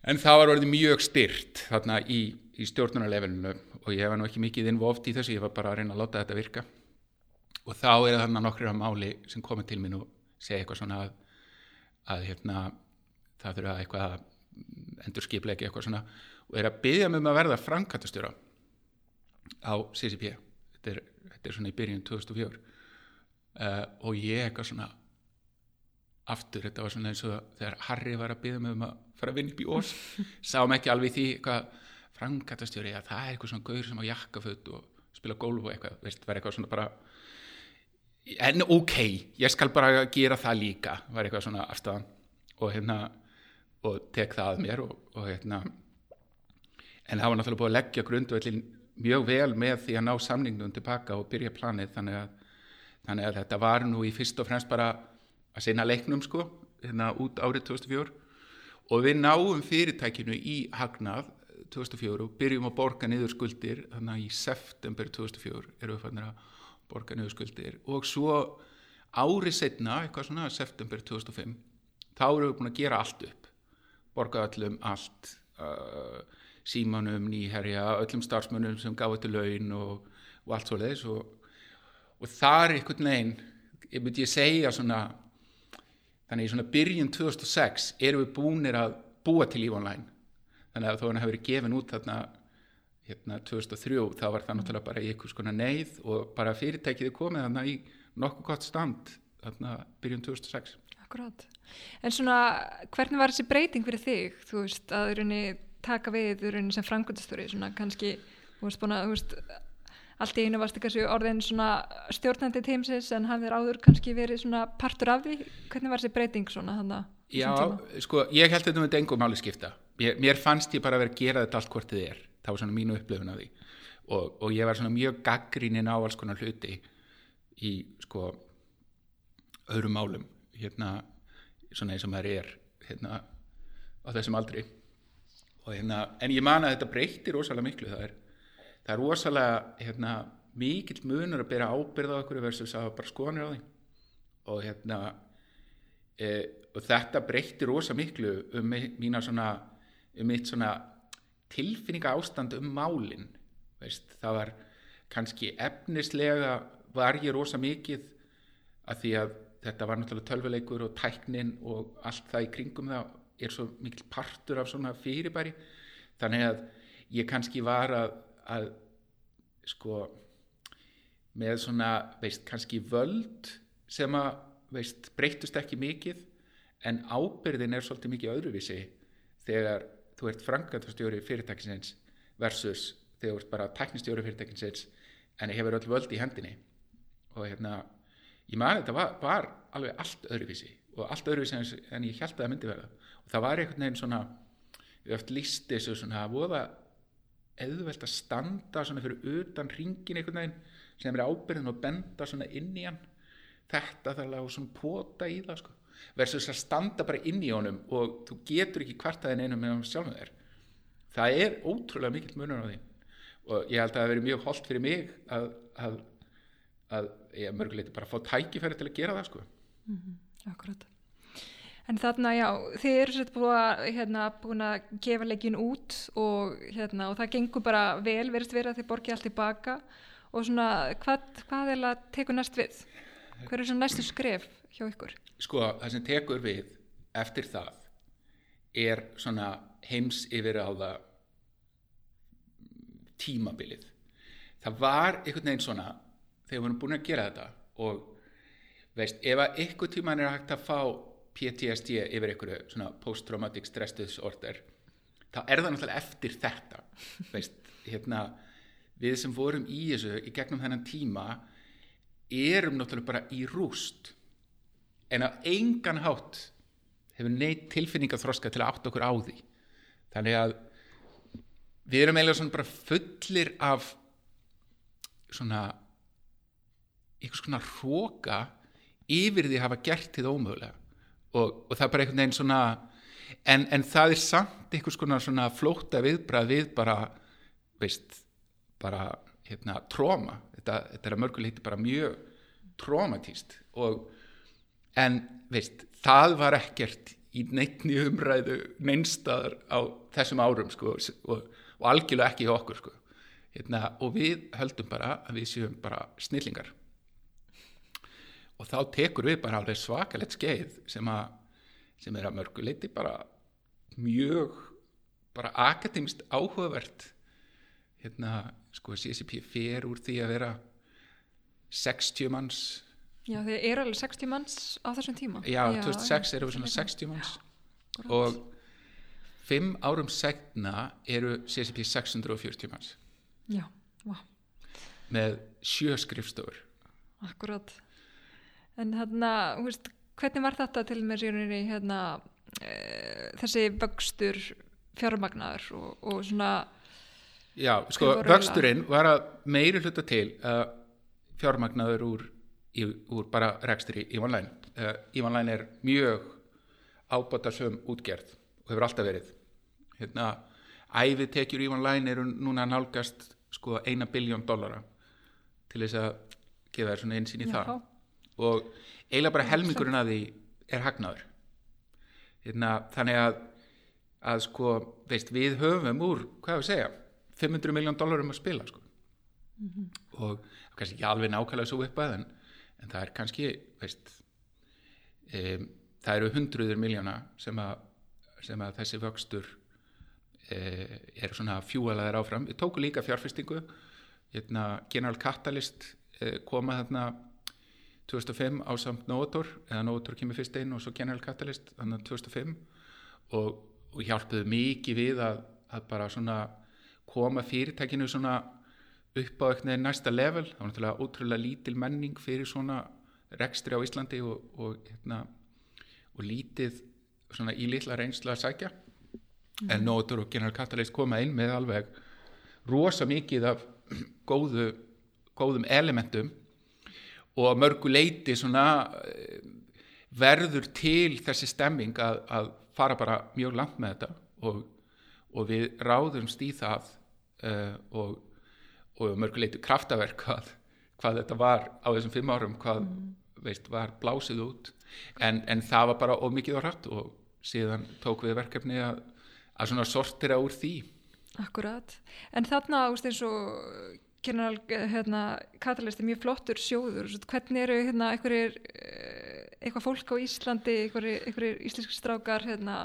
En það var orðið mjög styrt þarna í, í stjórnunarlevelinu og ég var nú ekki mikið innvoft í þessu ég var bara að reyna að láta þetta virka. Og þá er þarna nokkur af máli sem komið til mín og segja eitthvað svona að, að hérna, það þurfa eitthvað að endur skipleiki eitthvað svona og er að byggja mig um að verða framkvæmtastjóra á CCP þetta er, þetta er svona í byrjun 2004 uh, og ég eitthvað svona aftur, þetta var svona eins og þegar Harry var að byggja mig um að fara að vinna upp í ós sáum ekki alveg því hvað framkvæmtastjóri, að það er eitthvað svona gaur sem á jakkaföld og spila gólf og eitthvað veist, var eitthvað svona bara en ok, ég skal bara gera það líka, var eitthvað svona afstæðan og hérna og tek það að mér og, og hérna en það var náttúrulega búið að leggja grundvöldin mjög vel með því að ná samningnum tilbaka og byrja planið þannig að, þannig að þetta var nú í fyrst og fremst bara að sinna leiknum sko hérna út árið 2004 og við náum fyrirtækinu í hagnað 2004 og byrjum að borga niður skuldir þannig að í september 2004 erum við fannir að borga niður skuldir og svo árið setna, eitthvað svona september 2005 þá erum við búin að gera allt upp. Borga öllum allt uh, símanum, nýherja öllum starfsmönnum sem gáði til laun og, og allt svo leiðis og, og þar einhvern veginn ég myndi ég segja svona þannig í svona byrjun 2006 erum við búinir að búa til EVE Online. Þannig að þó hann hefur verið gefin út þarna hérna 2003 þá var það náttúrulega bara í einhvers konar neyð og bara fyrirtækið er komið þarna í nokkuð gott stand þarna byrjun 2006 Akkurát, en svona hvernig var þessi breyting fyrir þig, þú veist að rauninni taka við rauninni sem frangundastöri svona kannski, þú veist búin að þú veist allt í einu varst ekki orðin svona stjórnandi teimsins en hafðir áður kannski verið svona partur af því. Hvernig var þessi breyting svona þannig Já, sko, ég held þetta með dengum máli skipta. Mér, mér fannst ég bara að vera að gera þetta allt hvort þið er, það var svona mínu upplöfun af því. Og, og ég var svona mjög gaggrínin á alls konar hluti í sko öðrum málum hérna, svona eins og maður er hérna á þessum aldri. Og hérna, en ég man að þetta breytir rosalega miklu. Það er það er rosalega hérna, mikill munur að bera ábyrða okkur versus að bara skoðanir á því. Og hérna e, og þetta breytti rosa miklu um mína svona um mitt svona tilfinninga ástand um málin veist, það var kannski efnislega var ég rosa mikið að því að þetta var náttúrulega tölvuleikur og tæknin og allt það í kringum það er svo mikil partur af svona fyrirbæri. Þannig að ég kannski var að að sko með svona, veist, kannski völd sem að, veist, breytust ekki mikið en ábyrðin er svolítið mikið öðruvísi þegar þú ert frangatastjóri fyrirtækinsins versus þegar þú ert bara teknistjóri fyrirtækinsins en hefur öll völd í hendinni. Og hérna ég maður þetta var, var alveg allt öðruvísi og allt öðruvísi en ég held að það myndi verða. Og það var einhvern veginn svona við öll líst þessu svona að voða eðvelt að standa svona fyrir utan ringin einhvern veginn sem er ábyrðin og benda svona inn í hann. Þetta þarf að svona pota í það sko versus að standa bara inn í honum og þú getur ekki kvartaðin einu með hann sjálfum þér það er ótrúlega mikill munur á því og ég held að það verið mjög holdt fyrir mig að, að, að ég mörguleiti bara að fá tækifæri til að gera það sko Akkurat. En þarna, já, þið eru sér búin að, hérna, búin að gefa leikin út og, hérna, og það gengur bara vel, verist verið að þið borgið allt tilbaka og svona, hvað, hvað er að tekur næst við? Hver er svona næstu skref hjá ykkur? Sko það sem tekur við eftir það er svona heims yfir á það tímabilið. Það var einhvern veginn svona þegar við erum búin að gera þetta og veist, ef að einhver tíman er hægt að fá PTSD yfir einhverju svona post-traumatic stress disorder þá er það náttúrulega eftir þetta veist, hérna við sem vorum í þessu í gegnum þennan tíma erum náttúrulega bara í rúst en á engan hátt hefur neitt tilfinningaþroska til að átta okkur á því. Þannig að við erum eiginlega svona bara fullir af svona einhvers konar hróka yfir því að hafa gert því það ómögulega. Og, og það er bara einhvern veginn svona en, en það er samt einhvers konar svona flóta viðbrað við bara veist, bara hérna tróma, þetta, þetta er að mörguleiti bara mjög trómatíst og en veist, það var ekkert í neittni umræðu neinstaðar á þessum árum sko, og, og algjörlega ekki hjá okkur sko. hérna, og við höldum bara að við séum bara snillingar og þá tekur við bara alveg svakalegt skeið sem, að, sem er að mörguleiti bara mjög bara akademist áhugavert hérna, sko CCP fer úr því að vera 60 manns Já, þið eru alveg 60 manns á þessum tíma. Já, 2006 erum við svona 60 manns. Og fimm árum segna eru CCP 640 manns. Já, vá, með sjö skrifstofur. Akkurat. En hérna, veist, hvernig var þetta til með sérunni hérna, e, þessi vöxtur fjármagnaður og, og svona, Já, sko, vöxturinn var að meiri hluta til að fjármagnaður úr, í, úr bara rekstri í online. Uh, Ívanlæn er mjög ábátasum útgerð og hefur alltaf verið. Hérna, æfið tekjur Ívanlæn eru núna nálgast sko eina biljón dollara til þess að gefa þér svona einsýn í Já. það og eiginlega bara helmingurinn að því er hagnaður hérna, þannig að, að sko, veist, við höfum úr, hvað við segja 500 miljón dollarum að spila sko. og kannski ekki alveg nákvæmlega svo uppað en, en það er kannski veist, um, það eru hundruður miljóna sem sem að þessi vöxtur uh, er svona fjúalaðir áfram. Við tókum líka fjárfestingu. Hérna, General Catalyst uh, koma þarna 2005 á samt Novator eða Novator kemur fyrst einn og svo General Catalyst þannig 2005 og, og hjálpuðu mikið við að, að bara svona koma fyrirtækinu svona upp á eitthvað næsta level. Það var náttúrulega ótrúlega lítil menning fyrir svona rekstri á Íslandi og, og, hérna, og lítið svona í litla reynslu að sækja. En Novator og General Catalyst koma inn með alveg rosa mikið af góðu, góðum elementum og mörgu leiti svona eh, verður til þessi stemming að, að fara bara mjög langt með þetta og, og við ráðumst í það uh, og, og mörgu leiti kraftaverk hvað, hvað þetta var á þessum fimm árum hvað veist, var blásið út. En, en það var bara of mikið á hratt og síðan tók við verkefni að, að svona sortira úr því. Akkurat. En þarna, veist, eins og General, hérna, Catalyst er mjög flottur sjóður, hvernig eru, hérna, eh, eitthvað fólk á Íslandi, einhverjir íslenski strákar, hérna,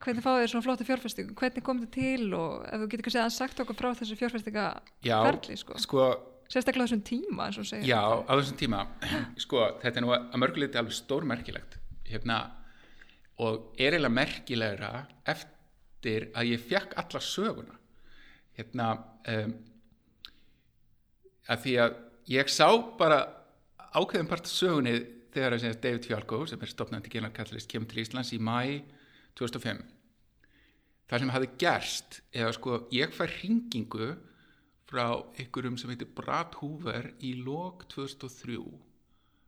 hvernig fáið þeir svona flottu fjárfestingu, hvernig kom þetta til og ef þú getur kannski að sagt okkur frá þessu fjárfestinga Já, ferli, sko. sko Sérstaklega þessum tíma. Já, á þessum tíma, sko, þetta er nú að mörguleiti alveg stórmerkilegt hérna, og er eiginlega merkilegra eftir að ég fekk alla söguna hérna um, að því að ég sá bara ákveðin part sögunni þegar að David Fjálkó sem er stopnandi General Catalyst kemur til Íslands í mæ 2005 það sem hafði gerst eða sko ég fær hringingu frá einhverjum sem heitir Brad Hoover í lok 2003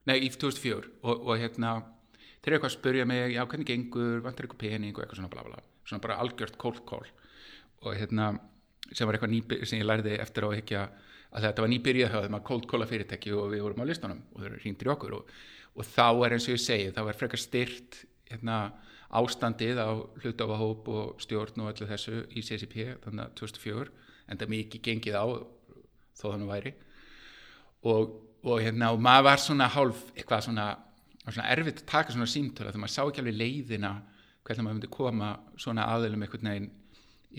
nei, í 2004 og, og hérna, þeir eru eitthvað að spurja mig já, hvernig gengur, vantar eitthvað pening og eitthvað svona bla bla, svona bara algjört call. Og hérna sem var eitthvað nýbyr sem ég lærði eftir á ekki að þetta var nýbyrjað þeim að cola fyrirtæki og við vorum á listanum og þau ringdir í okkur. Og, og þá er eins og ég segi, þá er frekar styrt hérna, ástandið á hlutafahóp og stjórn og öllu þessu í CCP þannig að 2004 en það mikið gengið á þó þannig væri. Og, og hérna og maður var svona hálf eitthvað svona, svona erfitt að taka svona símtöla þegar maður sá ekki alveg leiðina hvernig maður myndi koma svona aðeilum einhvern veginn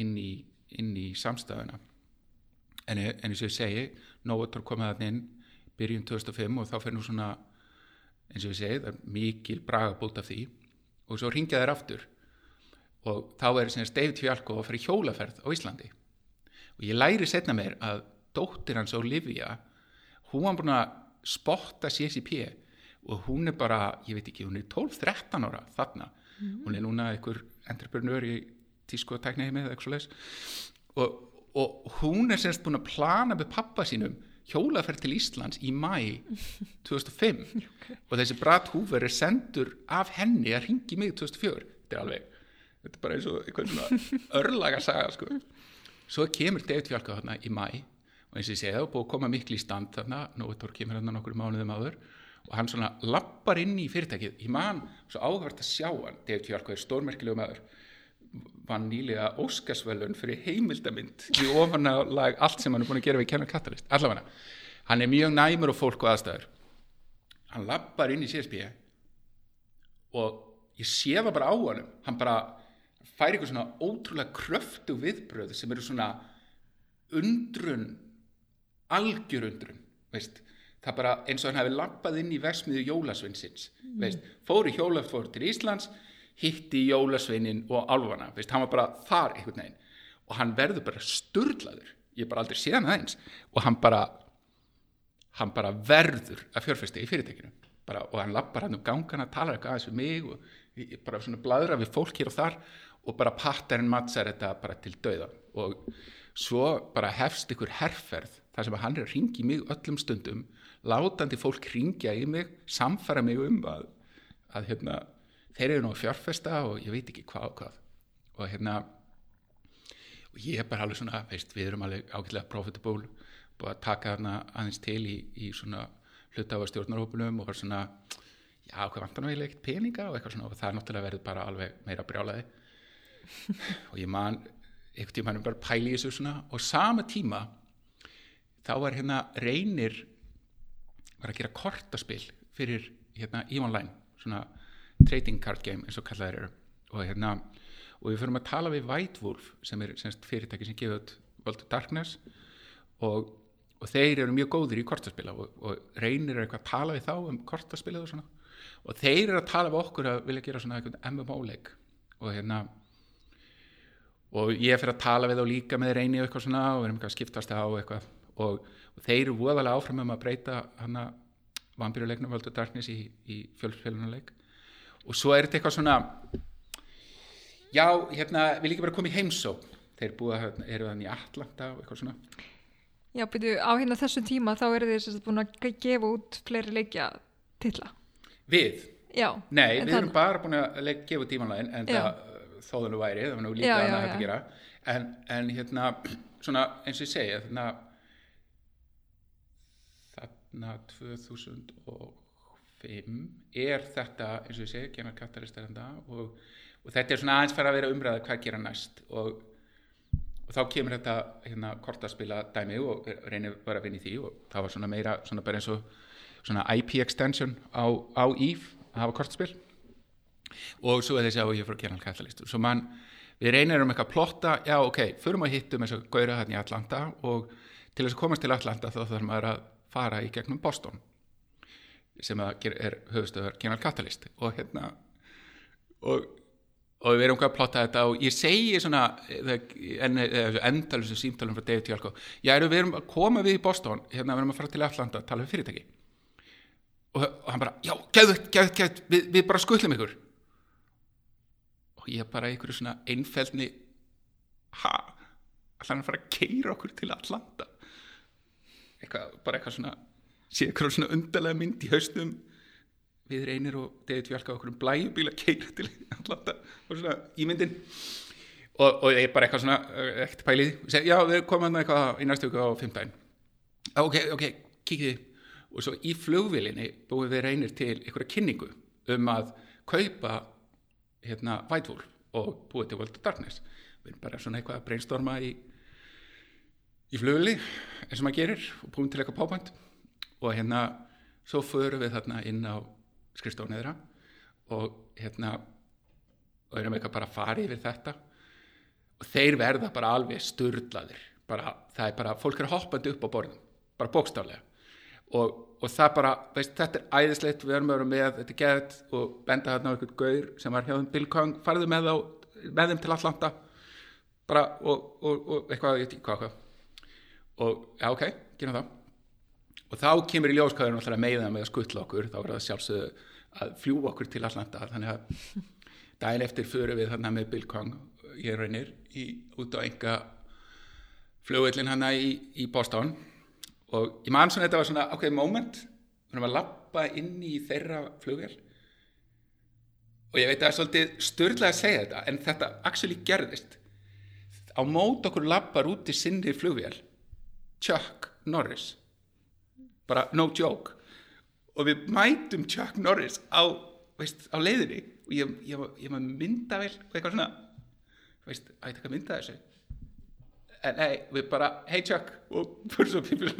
inn í, inn í samstæðuna. En, en eins og ég segi Nóator komið að inn byrjun 2005 og þá fyrir nú svona eins og ég segi, það er mikil bragabót af því og svo ringja þær aftur. Og þá er sem David Fjalko að fara í hjólaferð á Íslandi. Og ég læri setna mér að dóttir hans Olivia hún var búin að spotta CCP og hún er bara, ég veit ekki, hún er 12-13 ára þarna, mm. hún er núna einhver entreprenör í tísku og tækniheimi eða eitthvað svo leiðs og og hún er semst búin að plana með pappa sínum hjólaferð til Íslands í mæ 2005 okay. og þessi Brad Hoover er sendur af henni að ringi mig 2004 þetta er alveg, þetta er bara eins og eitthvað svona örlaga saga sko. svo kemur David Fjálka þarna í mæ og eins og ég segi það, búið að koma miklu í stand þarna, Nóetor kemur þarna nokkur mánuðum áður og hann svona lappar inn í fyrirtækið. Í mann, svo áhverð að sjá hann. David Fjálka er stórmerkilegu maður vann nýlega Óskarsvölun fyrir heimildamind í ofanálag allt sem hann er búin að gera við Kenneth Catalyst allavega, hann er mjög næmur og fólk og aðstæður. Hann lappar inn í CSB og ég sé það bara á hann hann bara fær eitthvað svona ótrúlega kröftu viðbröð sem eru svona undrun algjör undrun veist. Það bara eins og hann hefði lappað inn í versmiðu jólasvinsins mm. veist, fóri hjólafór til Íslands hitti Jólasveinin og Alvana, veist, hann var bara þar einhvern veginn. Og hann verður bara sturdlaður, ég er bara aldrei síðan aðeins. Og hann bara hann bara verður að fjörfesti í fyrirtekinu bara, og hann lappar hann um gangana talar eitthvað aðeins við mig og bara svona bladra við fólk hér og þar. Og bara pattarinn mattsar þetta bara til dauða. Og svo bara hefst ykkur herrferð þar sem hann er að ringi mig öllum stundum látandi fólk ringja í mig samfara mig um að, að hérna þeir eru nú fjárfesta og ég veit ekki hvað og hvað. Og hérna og ég er bara alveg svona, veist, við erum alveg ágætilega profitable, búið að taka þarna aðeins til í, í svona hlutafa stjórnarhópunum og var svona já, hvað vantar nú eiginlega ekkert peninga og eitthvað svona og það er náttúrulega verið bara alveg meira brjálaði og ég man eitthvað tíma hann bara pæli í þessu svona og sama tíma þá var hérna reynir var að gera kortaspil fyrir hérna í online svona trading card game eins og kallaðir eru. Og hérna og við fyrir að tala við White Wolf sem er semst, fyrirtæki sem gefur World of Darkness. Og, og þeir eru mjög góðir í kortaspila og, og reynir eitthvað að tala við þá um kortaspilið og svona. Og þeir eru að tala við okkur að vilja gera svona eitthvað MMO-leik og hérna og ég fyrir að tala við þá líka með reyni og eitthvað svona og við erum eitthvað að skiptast á eitthvað. Og, og þeir eru voðalega áfram um að breyta hana vampýruleiknum World of Darkness í, í fjölsfélunuleik og svo er þetta eitthvað svona já, hérna, við líka bara komið heimsó þeir búið að, eru þannig í Atlanta og eitthvað svona. Já, byrju, á hérna þessum tíma þá eru þið búin að gefa út fleiri leikja tilla Við? Já Nei, við erum bara búin að leik, gefa út tímanlegin en já. það þóðan og væri, það var nú líka annað að þetta gera. En, en hérna, svona eins og ég segja þarna 2000 og 5 er þetta, eins og ég segi, er þetta og, og þetta er svona aðeins fara að vera umræða hvað gera næst og, og þá kemur þetta hérna kortaspila dæmi og reynir bara að vinna í því og það var svona meira, svona bara eins og svona IP extension á, á EVE að hafa kortaspil og svo er þessi á ég frá General Catalyst og svo mann, við reynir um eitthvað plotta, já ok, förum að hittum eins og gaura hérna í Atlanta og til þess að komast til Atlanta þá þarf maður að fara í gegnum Boston sem er höfustöður General Catalyst. Og hérna og, og við erum hvað að plotta þetta og ég segi svona endalusu símtálum frá David Tjálko já, við erum að koma við í Boston hérna, við erum að fara til Atlanta að tala um fyrirtæki. Og, og hann bara, já, gæðut, gæðut, gæðut við, við bara skullum ykkur. Og ég bara ykkur svona einfældni ha, allan að fara að keira okkur til Atlanta? Eitthvað, bara eitthvað svona sé eitthvað svona undarlega mynd í haustum við reynir og David Fjálka okkur um blæjubíla keira til Atlanta og svona í myndin. Og, og ég er bara eitthvað svona uh, ekkert pælið, seg, já við komum hérna eitthvað í næstu viku á fimmtæn ok, ok, kíkið og svo í flugvilinni búið við reynir til einhverja kynningu um að kaupa hérna Whitewolf og búið til World of Darkness. Við erum bara svona eitthvað að brainstorma í í flugvili eins og maður gerir og búin til eitthvað pápant og hérna svo förum við þarna inn á skrifstofni þeirra og hérna og erum eitthvað bara að fara yfir þetta. Og þeir verða bara alveg sturlaðir. Bara, það er bara, fólk er hoppandi upp á borðum bara bókstaflega. Og, og það bara, veist, þetta er æðislegt við erum að vera með, þetta er gett og benda þarna á einhvern gaur sem var hjá þeim. Bill Kong farðu með, á, með þeim til Atlanta. Bara og, og, og eitthvað, ég veit ekki hvað, og já ok, gerum það og þá kemur í ljóskaðurinn alltaf meða með að skuttla okkur, þá er það sjálfsögðu að fljúa okkur til Atlanta. Þannig að daginn eftir fyrir við þarna með Bill Kong, ég reynir í, út á enga flugvillin hana í, í Boston. Og ég man svona þetta var svona ákveðið moment, við erum að lappa inn í þeirra flugvél. Og ég veit að það er svolítið störðlega að segja þetta en þetta actually gerðist. Á mót okkur lappar út í sinni flugvél Chuck Norris bara no joke. Og við mætum Chuck Norris á, veist, á leiðinni og ég, ég, ég maður mynda vel og eitthvað svona. Veist, að ég taka mynda þessu? En nei, við bara, hey Chuck og fyrir svo pípil.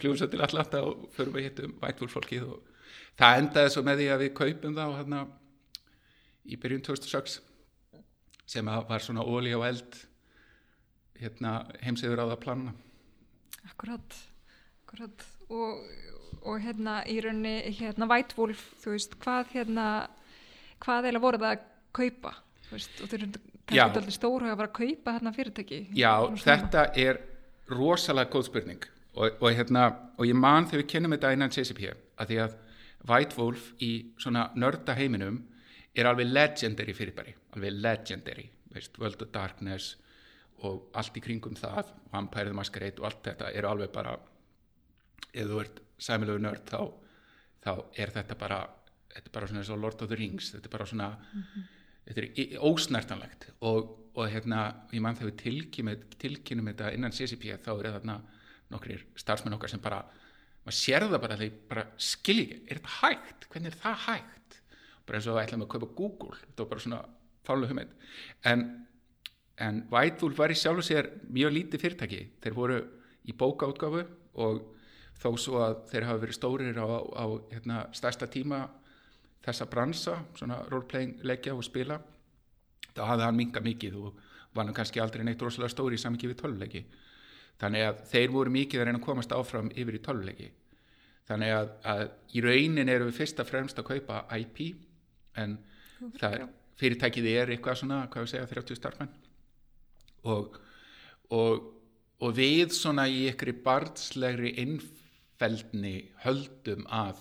Fljúum svo til Atlanta og fyrir við hittum Whitewolf fólkið og það endaði svo með því að við kaupum þá hérna í byrjun 2006 sem var svona óli á eld hérna heimsiður á það planna. Akkurat, akkurat og, og hérna í rauninni hérna White Wolf, þú veist hvað hérna, hvað eða voru það að kaupa, veist og þau eru kannski stóru að vera að kaupa hérna fyrirtæki. Já, þetta er rosalega góð spurning. Og, og hérna, og ég man þegar við kennum þetta innan CCP, að því að White Wolf í svona nörda heiminum er alveg legendary fyrirbæri, alveg legendary, veist, World of Darkness og allt í kringum það Vampire the Masquerade og allt þetta eru alveg bara ef þú ert sæmilegu nörd þá, þá er þetta bara þetta er bara svona og Lord of the Rings þetta er bara svona mm -hmm. þetta er ósnertanlegt og, og hérna ég mann þegar við tilkynum þetta innan CCP þá er þarna nokkrir starfsmenn okkar sem bara maður sér það bara þegar skilji er þetta hægt? Hvernig er það hægt? bara eins og ætlaðum að kaupa Google þetta var bara svona fálega hugmynd en en Whitewolf var í sjálf og sér mjög lítið fyrirtæki þeir voru í bókaútgafu og þó svo að þeir hafa verið stórir á, á hérna, stærsta tíma þessa bransa, svona roleplaying leggja og spila þá hafði hann minga mikið og var hann kannski aldrei neitt rosalega stóri í samvikið við tölvleiki þannig að þeir voru mikið að reyna að komast áfram yfir í tölvleiki þannig að, að í raunin eru við fyrst að fremst að kaupa IP en það er, fyrirtækið er eitthvað svona, hvað við segja, 30 starfmenn og, og, og við svona í ykkur barnslegri innfeldni höldum að,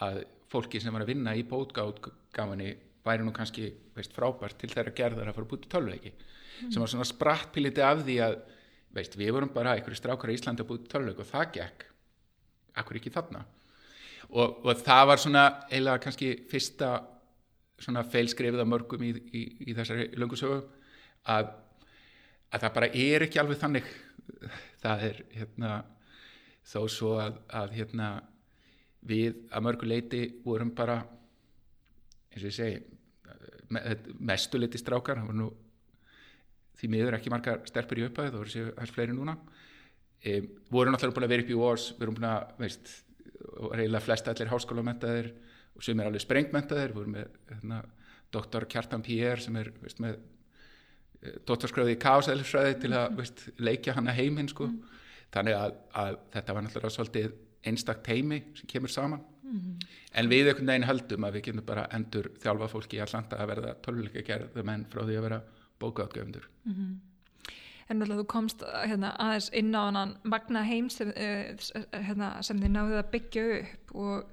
að fólki sem var að vinna í bótgáðgáðinni væri nú kannski veist, frábært til þeirra gerðar að fara búið til tölvleiki mm. sem var svona sprattpiliti af því að veist, við vorum bara ykkur strákar í Íslandi að búið til tölvleiki og það gekk. Akkur ekki þarna. Og, og það var svona eiginlega kannski fyrsta svona feilskrefið af mörgum í, í, í þessari löngusögu að að það bara er ekki alveg þannig. Það er hérna þó svo að, að hérna við að mörgu leiti vorum bara eins og ég segi me, mestu leiti strákar nú því miður ekki margar sterfur í upphæðu það voru sér hægt fleiri núna e, voru náttúrulega búin að vera upp í Wars við vorum búin að, veist reyðilega flest allir háskólamentaðir og sem er alveg sprengmentaðir voru með hérna, doktor Kjartan P.R. sem er veist, með dóttarskráði í káseðlisfræði til að veist, leikja hana heiminn sko. mm. Þannig að, að þetta var náttúrulega svolítið einstakt heimi sem kemur saman mm. en við einhvern veginn höldum að við getum bara endur þjálfa fólki í allanda að verða tölvuleika gerðum en frá því að vera bókaðgöfundur mm -hmm. En þú komst hérna, aðeins inn á hann magna heim sem, uh, hérna, sem þið náðuð að byggja upp og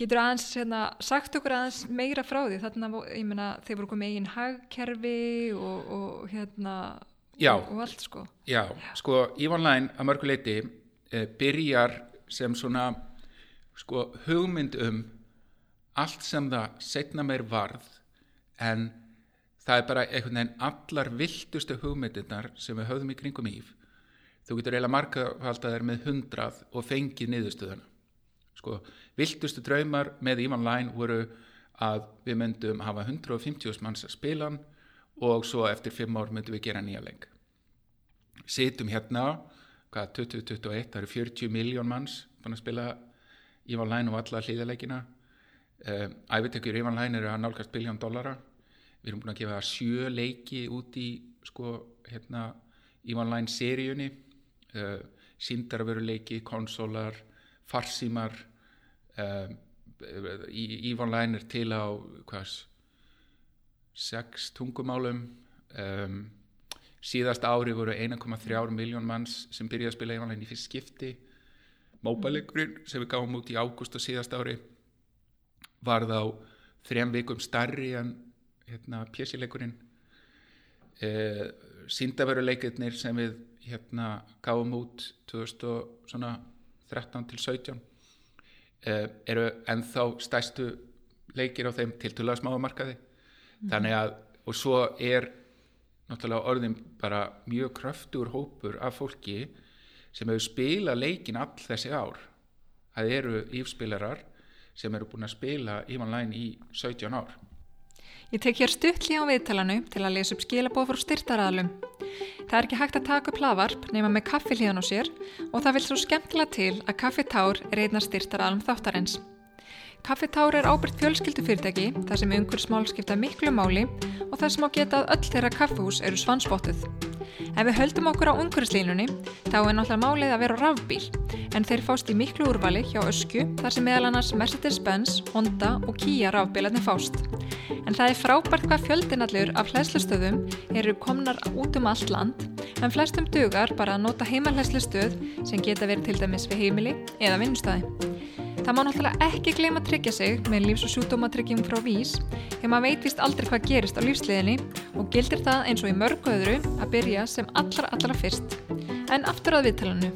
Getur aðeins hérna, sagt okkur aðeins meira frá því þarna, ég meina, þeir voru komið eigin hagkerfi og, og hérna já, og, allt sko. Já, sko, Ívanlæn að mörguleiti eh, byrjar sem svona sko hugmynd um allt sem það setna meir varð en það er bara einhvern veginn allar viltustu hugmyndirnar sem við höfðum í kringum íf þú getur eiginlega markafaldaðir með hundrað og fengið niðurstöðuna. Sko, viltustu draumar með Ivan Line voru að við myndum hafa 150 manns að spila hann og svo eftir 5 ár myndum við gera nýja leik. Situm hérna hvað 2021, það eru 40 miljón manns búin að spila Ivan Line og alla hlýðaleikina um, æfitekjur Ivan Line eru að nálgast biljón dollara. Við erum búin að gefa sjö leiki út í sko hérna Ivan Line seríunni. Uh, síndarveruleiki, konsólar farsímar. Um, Ivan Line er til á hvað sex tungumálum. Um, síðast ári voru 1,3 miljón manns sem byrjaði að spila Ivan Line í fyrst skipti. Móbalegurinn sem við gáum út í ágúst og síðast ári var þá þrejum vikum starri en hérna, pjessileikurinn eh, síndaveruleikirnir sem við hérna, gáum út 2013 til 17 eh, eru ennþá stæstu leikir á þeim til tulla smáamarkaði mm. þannig að og svo er náttúrulega orðin bara mjög kröftur hópur af fólki sem hefur spilað leikin all þessi ár það eru ífspilarar sem eru búin að spila Line í 17 ár Ég tek hér stuttli á viðtalanu til að lesa upp skilabóð frá styrtaraðalum. Það er ekki hægt að taka upp lavarp nema með kaffi hlíðan á sér og það vil svo skemmtilega til að kaffitár einna styrtaraðalum þáttarins. Kaffitár er ábyrgt fjölskyldufyrirtæki þar sem umhverfsmál skipta miklu máli og þar sem á getað öll þeirra kaffihús eru svansbóttuð. Ef við höldum okkur á umhverfslínunni þá er náttúrulega málið að vera rafbíl en þeir fást í miklu úrvali hjá ösku þar sem meðal annars Mercedes-Benz, Honda og Kia rafbílarnir fást. En það er frábært hvað fjöldinallur af hlæslustöðum eru komnar út um allt land en flestum dugar bara að nota heimalhæslustöð sem geta verið til dæmis við heimili eða vinnustæði. Það má náttúrulega ekki gleyma að tryggja sig með lífs- og sjúkdómatrygging frá VÍS þegar maður veitist aldrei hvað gerist á lífsliðinni og gildir það eins og í mörgu öðru að byrja sem allra allra fyrst. En aftur að viðtalanu.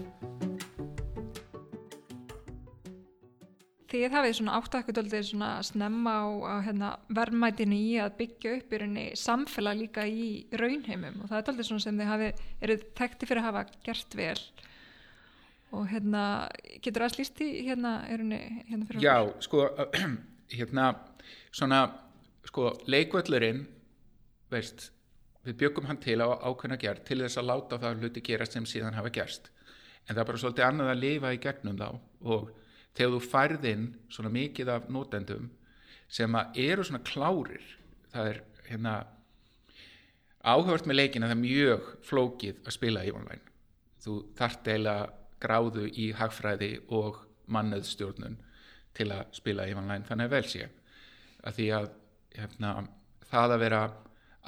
Þið hafið svona átt að eitthvað doldið svona snemma á, hérna, verðmætinu í að byggja upp í rauninni samfélag líka í raunheimum og það er doldið svona sem þið hafið, eruð tekti fyrir að hafa gert vel og hérna, getur það slýst í hérna, erunni, hérna fyrir Já, sko, hérna svona, sko, leikvöllurinn veist, við byggum hann til á ákveðna gerð til þess að láta það hluti gerast sem síðan hafa gerst. En það er bara svolítið annað að lifa í gegnum þá. Og þegar þú færð inn svona mikið af nótendum sem að eru svona klárir það er hérna áhört með leikin að það er mjög flókið að spila í online. Þú þart eiginlega gráðu í hagfræði og mannöðstjórnun til að spila í online þannig vel sé. Að því að hérna, það að vera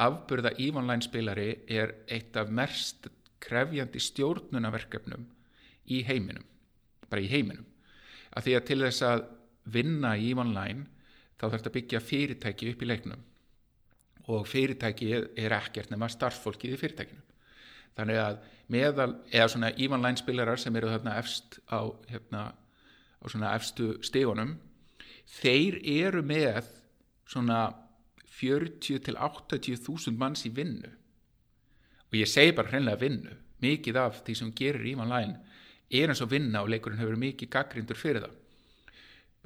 afburða í online spilari er eitt af mest krefjandi stjórnunaverkefnum í heiminum bara í heiminum. Að því að til þess að vinna í online þá þarf þetta að byggja fyrirtæki upp í leiknum. Og fyrirtæki er ekkert nema starffólkið í fyrirtækinu þannig að meðal, eða svona Ivan spilarar sem eru þarna efst á, hérna, á svona efstu stegunum þeir eru með svona 40 til 80 þúsund manns í vinnu. Og ég segi bara hreinlega vinnu. Mikið af því sem gerir Ivan Læn er eins og vinna og leikurinn hefur mikið gaggrindur fyrir það.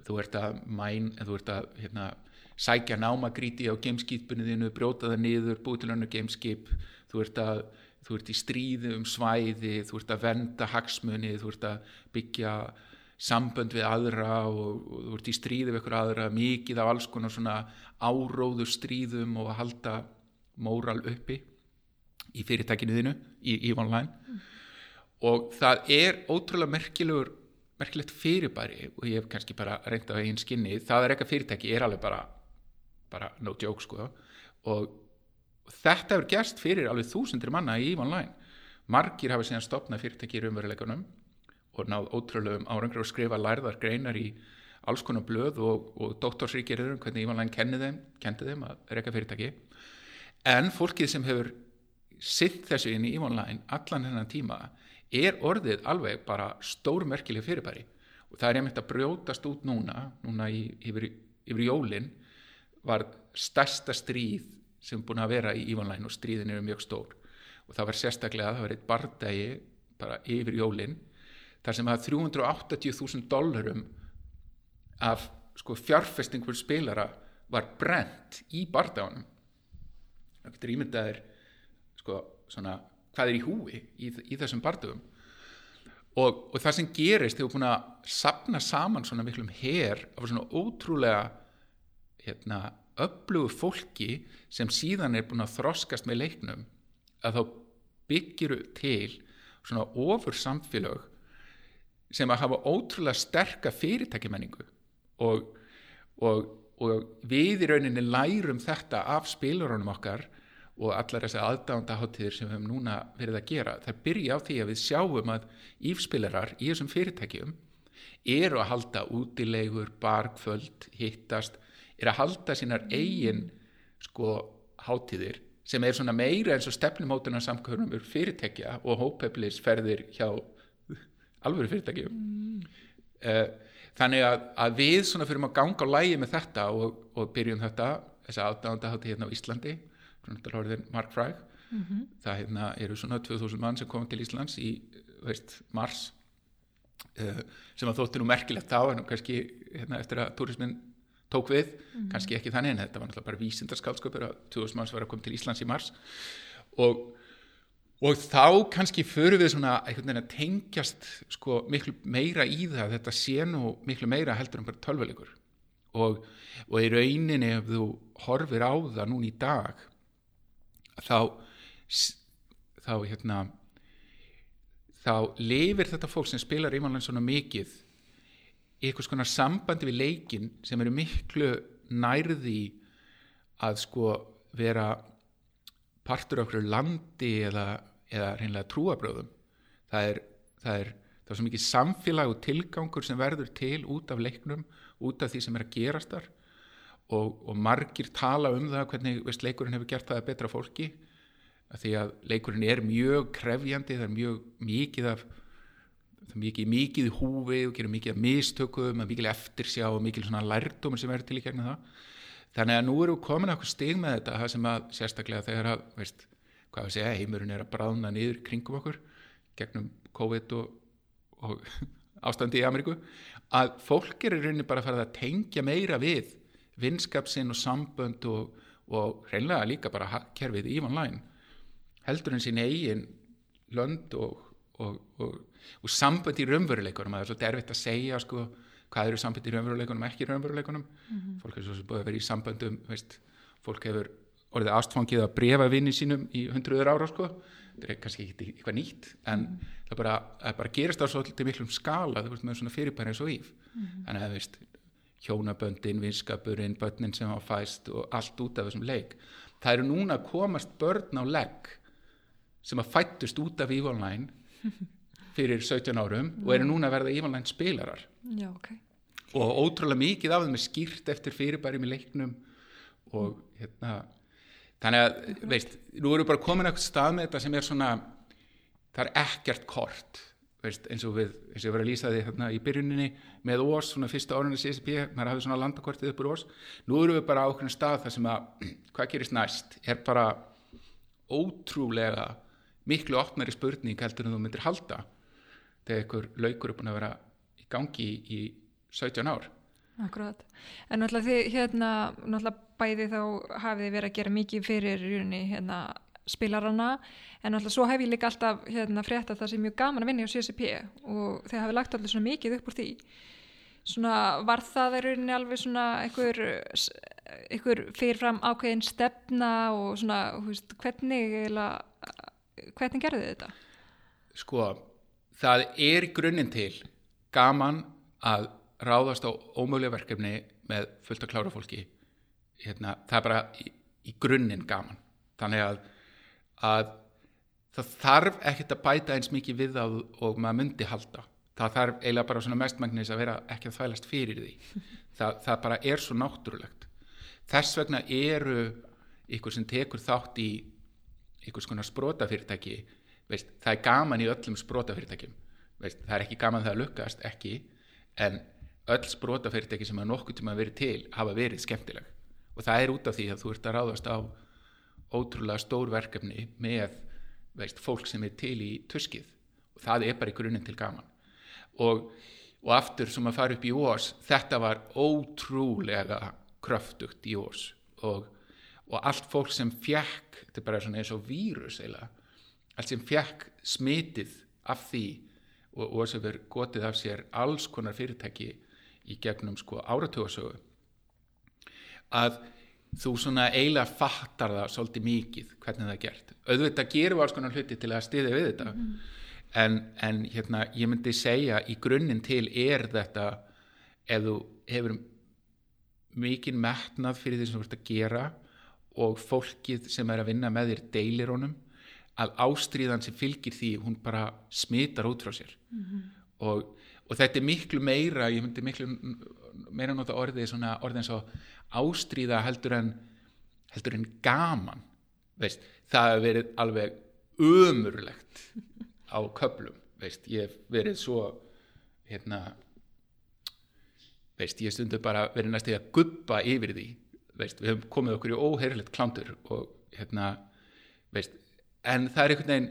Þú ert að mæn, þú ert að hérna, sækja námagríti á gameskipinu þínu, bróta það niður, búið til önnu gameskip. Þú ert að þú ert í stríði um svæði, þú ert að venda hagsmunni, þú ert að byggja sambönd við aðra og, og þú ert í stríði við ykkur aðra, mikið af alls konar svona áróðu stríðum og að halda móral uppi í fyrirtækinu þínu, í, í online mm. og það er ótrúlega merkilegur merkilegt fyrirbæri og ég hef kannski bara reynda á einn skinni, það er eitthvað fyrirtæki er alveg bara, bara no joke sko og þetta hefur gerst fyrir alveg þúsundir manna í online. Margir hafa síðan stopnað fyrirtæki í raunveruleikunum og náð ótrúlegum árangur og skrifa lærðar greinar í alls konar blöð og, og doktorsríkjariður um hvernig Ívanlæn kendi þeim að reyka fyrirtæki. En fólkið sem hefur sitt þessu inn í Ívanlæn allan hennan tíma er orðið alveg bara stórmerkileg fyrirbæri. Og það er einmitt að brjótast út núna núna í, yfir, yfir jólin var stærsta stríð sem búin að vera í Ívonlæn og stríðin eru mjög stór. Og það var sérstaklega, það var eitt bardagi bara yfir jólin þar sem að 380.000 dollarum af sko fjárfestingur spilara var brent í bardaganum. Það getur ímyndaðir sko svona hvað er í húi í, í þessum bardagum og, og það sem gerist þegar búin að sapna saman svona miklum her af svona ótrúlega hérna öflugu fólki sem síðan er búin að þroskast með leiknum að þá byggiru til svona ofur samfélag sem að hafa ótrúlega sterka fyrirtækimenningu og, og, og við í rauninni lærum þetta af spilurunum okkar og allar þessi aðdándaháttíðir sem við hefum núna verið að gera það byrja á því að við sjáum að ífspilarar í þessum fyrirtækjum eru að halda útilegur barkvöld, hittast er að halda sínar eigin sko háttíðir sem er svona meira eins og stefnumótunar samkvörnum úr fyrirtækja og hópeflisferðir hjá alveg fyrirtækjum mm. uh, þannig að, að við svona fyrir að ganga á lægi með þetta og, og byrjum þetta þess að aðdánda hérna á Íslandi Mark Fræg mm -hmm. það hérna, eru svona 2000 mann sem komið til Íslands í veist, mars uh, sem að þótti nú merkilegt þá en kannski hérna, eftir að turismin tók við, mm kannski ekki þannig en þetta var náttúrulega bara vísindarskálskapur að 2000 manns var að koma til Íslands í mars. Og, og þá kannski fyrir við svona að tengjast sko, miklu meira í það þetta sé nú miklu meira heldur en bara tölvuleikur. Og, og í rauninni ef þú horfir á það núna í dag þá þá hérna þá lifir þetta fólk sem spilar ímannlega svona mikið í eitthvað svona sambandi við leikin sem eru miklu nærði að sko vera partur okkur landi eða, eða reynilega trúabröðum það er, það er það er svo mikið samfélag og tilgangur sem verður til út af leiknum út af því sem er að gerast þar. Og, og margir tala um það hvernig veist, leikurinn hefur gert það betra fólki að því að leikurinn er mjög krefjandi, það er mjög mikið af mikið, mikið húfi og gerir mikið mistökum mikið eftirsjá og mikið lærdómur sem verður til í gegnum það. Þannig að nú eru komin eitthvað stig með þetta það sem að sérstaklega þegar að veist, hvað við segja, heimurinn er að bráðna niður kringum okkur gegnum COVID og, og ástandi í Ameríku að fólk er í rauninni bara að fara að tengja meira við vinskapsinn og sambönd og, og reynlega líka bara kerfið í online. Heldur en sín eigin lönd og, og, og sambönd í raunveruleikunum það er svolítið erfitt að segja sko, hvað eru sambönd í raunveruleikunum ekki í raunveruleikunum mm -hmm. fólk hefur svo búið að vera í samböndum veist, fólk hefur orðið ástfangið að brefa vinni sínum í hundruður ára sko. þetta er kannski ekki eitthvað nýtt en mm -hmm. það bara, bara gerist á svolítið miklum skala veist, með svona fyrirbæri eins og íf mm -hmm. þannig að veist hjónaböndin, vinskapurinn, börnin sem hafa fæst og allt út af þessum leik. Það eru núna komast börn á legg sem að fættust út af Evoline fyrir 17 árum og eru núna að verða Evoline spilarar. Já, ok. Og ótrúlega mikið af þeim er skýrt eftir fyrirbærim í leiknum og hérna, þannig að, veist, nú eru bara komin eitthvað stað með þetta sem er svona, það er ekkert kort veist, eins og við, eins og ég var að lýsa því hérna í byrjuninni með Ós, svona fyrsta árunni CSP, maður hafði svona landakortið uppur Ós. Nú eru við bara á okkur stað þar sem að hvað gerist næst, er bara ótrúlega miklu opnari spurning heldur en þú myndir halda þegar ykkur laukur er búin að vera í gangi í, í 17 ár. Akkurat, en náttúrulega þið hérna, náttúrulega bæði þá hafið þið verið að gera mikið fyrir hérna spilarana. En alltaf svo hef ég líka alltaf hérna, frétta það sem er mjög gaman að vinna á CSP og þeir hafi lagt alltaf svona mikið upp úr því. Svona var það í rauninni alveg svona einhver, einhver fyrirfram ákveðin stefna og svona veist, hvernig hvernig gerðu þið þetta? Sko það er grunninn til gaman að ráðast á ómögulega verkefni með fullt að klára fólki. Hérna, það er bara í, í grunninn gaman. Þannig að að það þarf ekkert að bæta eins mikið við það og maður myndi halda. Það þarf eiginlega bara svona mestmagnis að vera ekki að þvælast fyrir því. Það, það bara er svo náttúrulegt. Þess vegna eru ykkur sem tekur þátt í ykkur svona sprótafyrirtæki veist, það er gaman í öllum sprótafyrirtækjum veist, það er ekki gaman það að lukkast ekki en öll sprótafyrirtæki sem hafa nokkuð tíma verið til hafa verið skemmtileg. Og það er út af því að þú ert að ráðast á ótrúlega stór verkefni með veist, fólk sem er til í tuskið. Og það er bara í grunninn til gaman. Og, og aftur sem að fara upp í ós þetta var ótrúlega kröftugt í ós. Og, og allt fólk sem fjekk þetta er bara eins og vírus eila allt sem fjekk smitið af því og, og sem verður gotið af sér alls konar fyrirtæki í gegnum sko áratöðasögu að þú svona eiginlega fattar það svolítið mikið hvernig það er gert. Auðvitað gerum við alls konar hluti til að stiðja við þetta mm en, en hérna ég myndi segja í grunninn til er þetta ef þú hefur mikið metnað fyrir því sem þú ert að gera og fólkið sem er að vinna með þér deilir honum að ástríðan sem fylgir því hún bara smitar út frá sér. Mm -hmm. og, og þetta er miklu meira ég myndi miklu meira nota orðið svona orðið eins og ástríða heldur en heldur en gaman veist, það hefur verið alveg ömurlegt á köplum veist, ég hef verið svo hérna veist, ég stundu bara verið næstu að guppa yfir því veist, við hefum komið okkur í óheirlegt klántur og hérna veist, en það er einhvern veginn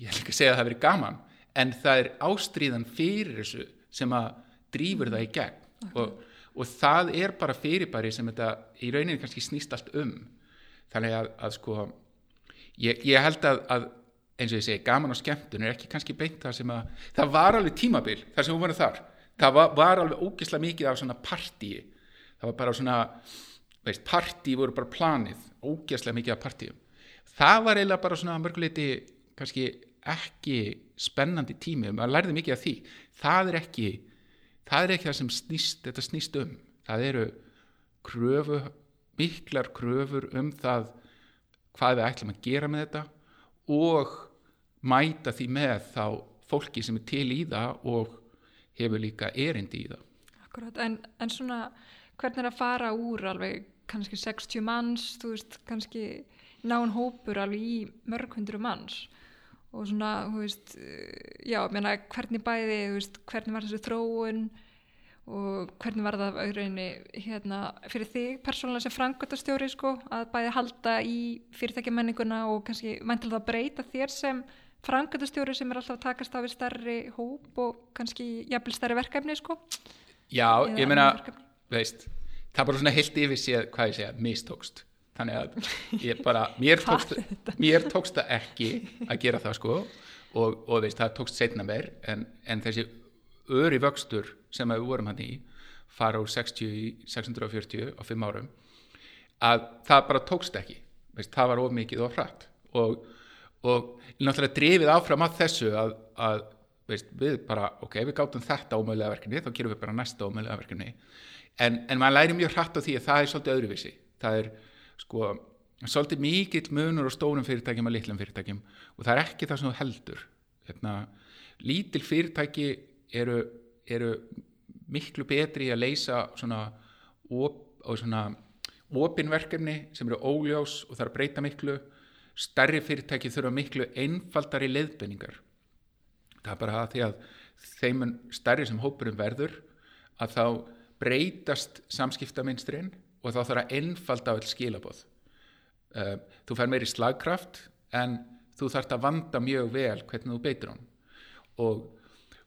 ég vil ekki segja að það hefur verið gaman en það er ástríðan fyrir þessu sem að drýfur það í gegn. Okay. og og það er bara fyrirbæri sem þetta í rauninni kannski snýst allt um. Þannig að, að sko ég, ég held að, að eins og ég segi gaman og skemmtun er ekki kannski beint það sem að það var alveg tímabil þar sem hún var þar. Það var, var alveg ógislega mikið af svona partíi það var bara svona veist, partí voru bara planið ógislega mikið af partíum það var eiginlega bara svona mörguleiti kannski ekki spennandi tími maður lærði mikið af því. Það er ekki það er ekki það sem snýst, þetta snýst um. Það eru kröfu miklar kröfur um það hvað við ætlum að gera með þetta og mæta því með þá fólki sem er til í það og hefur líka erindi í það. Akkurat, en, en svona hvernig er að fara úr alveg kannski 60 manns, þú veist kannski nán hópur alveg í mörg hundru manns. Og svona, þú veist, já, menna, hvernig bæði, þú veist, hvernig var þessu þróun og hvernig var það auðvitaðinni hérna, fyrir þig persónulega sem frangöldastjóri sko, að bæði halda í fyrirtækjamenninguna og kannski mæntilega að breyta þér sem frangöldastjóri sem er alltaf að takast á við starri hóp og kannski jafnvel starri verkefni sko. Já, Eða ég meina, veist, það er bara svona heilt yfir séð hvað ég segja, mistókst þannig að ég bara, mér tókst, mér tókst það ekki að gera það sko. Og, og veist, það tókst setna mér en, en þessi öri vöxtur sem við vorum hann í fara úr 60 í 640 á 5 árum að það bara tókst ekki. Veist, það var of mikið og hratt. Og, og náttúrulega drifið áfram að þessu að, að veist, við bara, ok, við gátum þetta ómöðlega verkefni, þá gerum við bara næsta ómöðlega verkefni. En, en maður læri mjög hratt á því að það er svolítið öðruvísi. Það er sko svolítið mikill munur og stórum fyrirtækjum og litlum fyrirtækjum og það er ekki það sem þú heldur. Hérna, lítil fyrirtæki eru, eru miklu betri að leysa svona, op, svona opinverkefni sem eru óljós og það er að breyta miklu. Stærri fyrirtæki þurfa miklu einfaldari leiðbenningar það er bara það því að þeim stærri sem hópurum verður að þá breytast samskiptaminstrinn og þá þarf að einfalda all skilabóð uh, þú fær meiri slagkraft en þú þarf að vanda mjög vel hvernig þú beitir hún og,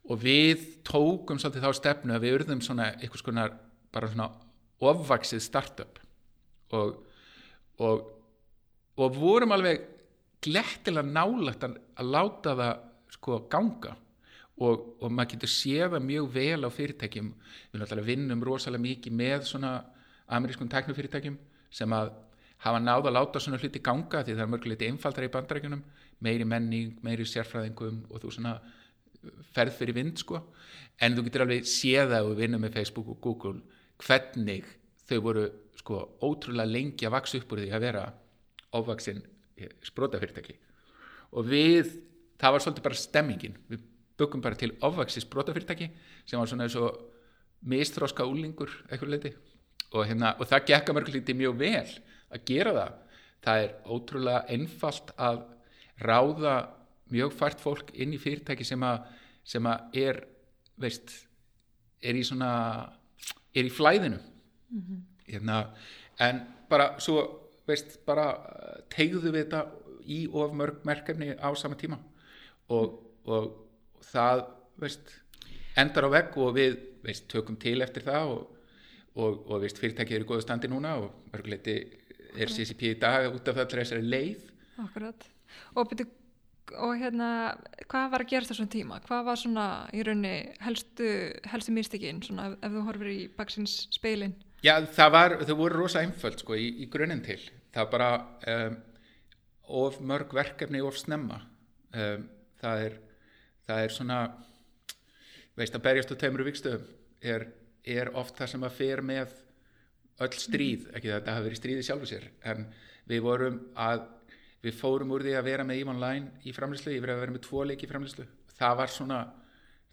og við tókum svolítið þá stefnu að við urðum svona eitthvað svona bara svona ofvaksið startup. Og, og, og vorum alveg glettilega nálagt að, að láta það sko ganga. Og maður getur séða mjög vel á fyrirtækjum. Við náttúrulega vinnum rosalega mikið með svona amerískum teknofyrirtækjum sem að hafa náð að láta svona hluti ganga því það er mörguleiti einfaldar í bandrækjunum meiri menning, meiri sérfræðingum og þú svona ferð fyrir vind sko. En þú getur alveg séða og vinna með Facebook og Google hvernig þau voru sko ótrúlega lengi að vaksa upp úr því að vera ofvaksinn sprótafyrirtæki og við, það var svolítið bara stemmingin, við byggum bara til ofvaksins sprótafyrirtæki sem var svona eins og mistróska úlingur eitthvað leiti og, hérna, og það gekka mörgulíti mjög vel að gera það. Það er ótrúlega einfalt að ráða mjög fært fólk inn í fyrirtæki sem að, sem að er veist, er í svona er í flæðinu. Mm -hmm. hérna, en bara svo veist, bara uh, tegðu við þetta í of mörg merkefni á sama tíma. Og, og það, veist, endar á vegg og við, veist, tökum til eftir það og, og, og veist, fyrirtækið er í góða standi núna og mörguleiti er CCP í dag út af þessari þessari leið. Akkurat. Og byrju, og hérna, hvað var að gerast þessum tíma? Hvað var svona í raunni helstu, helstu místikinn, svona ef, ef þú horfir í baksins speilin? Já, það var, þau voru rosa einföld sko í, í grunninn til. Það bara um, of mörg verkefni of snemma. Um, það, er, það er svona, veist að berjast á tveimur vikstöðum er, er oft það sem að fer með öll stríð, ekki þetta hafi verið stríði sjálfu sér, en við vorum að, við fórum úr því að vera með Ívon Line í framlýslu, yfir að vera með tvo leiki í framlýslu. Það var svona,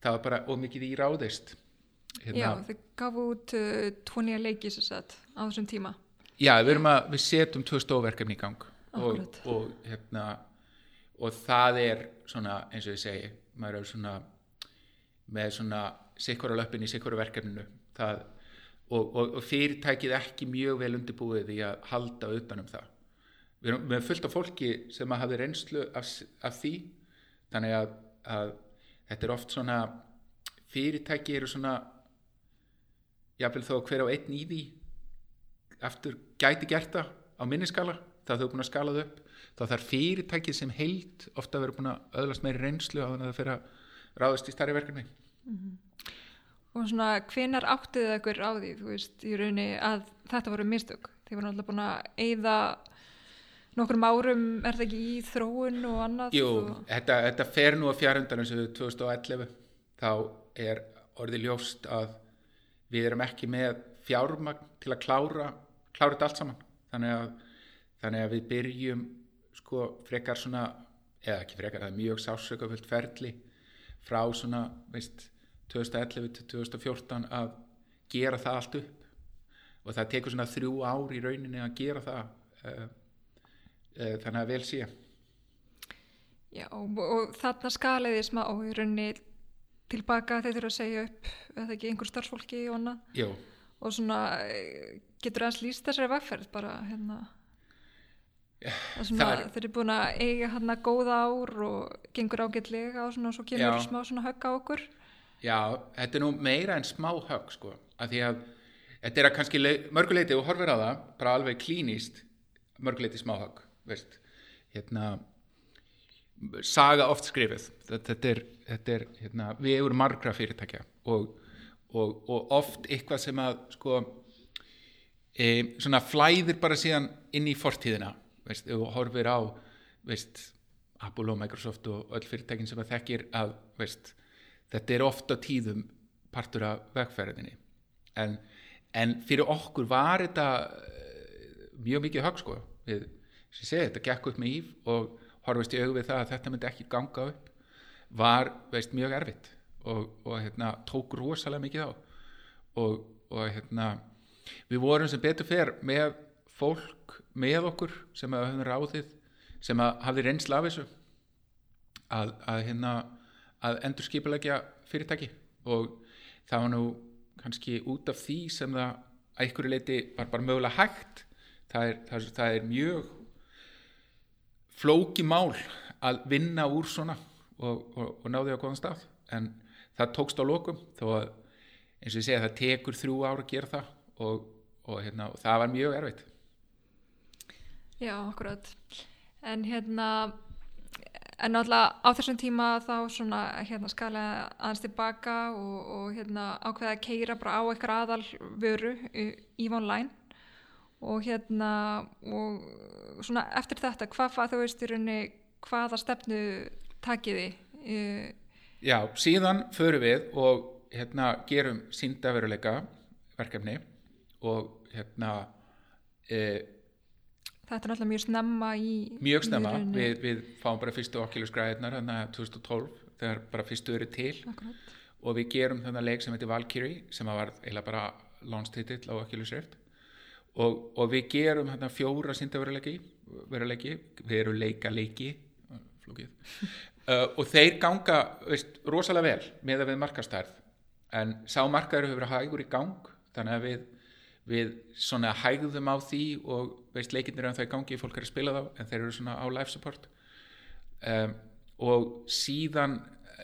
það var bara ómikið í ráðist. Hérna, Já, þið gafu út uh, tvo nýja leiki sér sett á þessum tíma. Já, við, að, við setjum tvö stóverkefni í gang og, og, hérna, og það er svona, eins og ég segi, maður er svona með svona sikkura löppin í sikkura verkefninu það, og, og fyrirtækið ekki mjög vel undirbúið í að halda utanum það. Við erum með fullt af fólki sem að hafi reynslu af, af því, þannig að, að þetta er oft svona fyrirtæki eru svona jáfnvel þó hver á einn í því eftir gæti gert það á minniskala það þau búin að skala þau upp þá þarf fyrirtækið sem heilt ofta verið búin að öðlast meiri reynslu á þannig að það fyrir að ráðast í starri verkefni mm -hmm. Og svona hvenar áttið það ykkur á því þú veist í raunni að þetta voru mistök? Þið voru alltaf búin að eigða nokkrum árum er það ekki í þróun og annað Jú, og... þetta, þetta fer nú að fjárhundan eins og 2011 þá er orðið ljóst að við erum ekki með fjármagn til að klára klára þetta allt saman. Þannig að, þannig að við byrjum sko frekar svona eða ekki frekar, það er mjög sásökafullt ferli frá svona veist, 2011 til 2014 að gera það allt upp. Og það tekur svona þrjú ár í rauninni að gera það uh, uh, þannig að vel sé. Já og, og þarna skaliði smá í rauninni tilbaka þeir þurfa að segja upp eða ekki einhver starfsfólki annað? Já. og svona eh, getur aðeins líst þessari vegferð bara hérna? Svona, er... þeir eru búin að eiga hann að góða ár og gengur ágætlega og, svona, og svo kemur Já. smá svona högg á okkur Já, þetta er nú meira en smá högg sko, af því að þetta er að kannski mörguleiti og horfir á það bara alveg klínist mörguleiti smá högg, veist. Hérna saga oft skrifið þetta er, þetta er hérna, við erum margra fyrirtækja og, og, og oft eitthvað sem að sko e, svona flæðir bara síðan inn í fortíðina veist, þú horfir á veist, Apple og Microsoft og öll fyrirtækin sem að þekkir að veist, þetta er ofta tíðum partur af vegferðinni. En, en fyrir okkur var þetta uh, mjög mikið högg sko. Við, sem segi, þetta gekk upp með íf og horfist í auðvið það að þetta myndi ekki ganga upp var veist, mjög erfitt og, og hérna, tók rosalega mikið á. Og, og hérna, við vorum sem betur fer með fólk með okkur sem höfum ráðið sem að hafi reynsla af þessu að, að, hérna, að endur skipilegja fyrirtæki og það var nú kannski út af því sem það að einhverju leiti var bara mögulega hægt. Það er, það, það er mjög flóki mál að vinna úr svona og, og, og ná því á góðan stað. En það tókst á lokum þó að eins og ég segja það tekur þrjú ára að gera það og, og hérna, það var mjög erfitt. Já, akkurat. En hérna, en náttúrulega á þessum tíma þá svona hérna skala aðeins tilbaka og, og hérna ákveða að keira bara á eitthvað aðal vöru í online og hérna og svona eftir þetta, hvað þú veist í rauninni, hvaða stefnu takiði? Já, síðan förum við og hérna gerum síndaveruleika verkefni og hérna e, Þetta er náttúrulega mjög snemma í Mjög snemma, við, við fáum bara fyrstu okkilusgræðinar þannig að 2012 þegar bara fyrstu eru til. Akkurat. og við gerum þennan leik sem heitir Valkyrie sem var eiginlega bara lánstitill á okkilusrift og, og við gerum þarna fjóra síndaveruleiki veruleiki, við erum leika leiki uh, og þeir ganga veist, rosalega vel með að við markastærð en sá markaður hefur verið hægur í gang þannig að við við svona hægðum á því og veist leikinnir en það í gangi, fólk er að spila þá en þeir eru svona á live support. Um, og síðan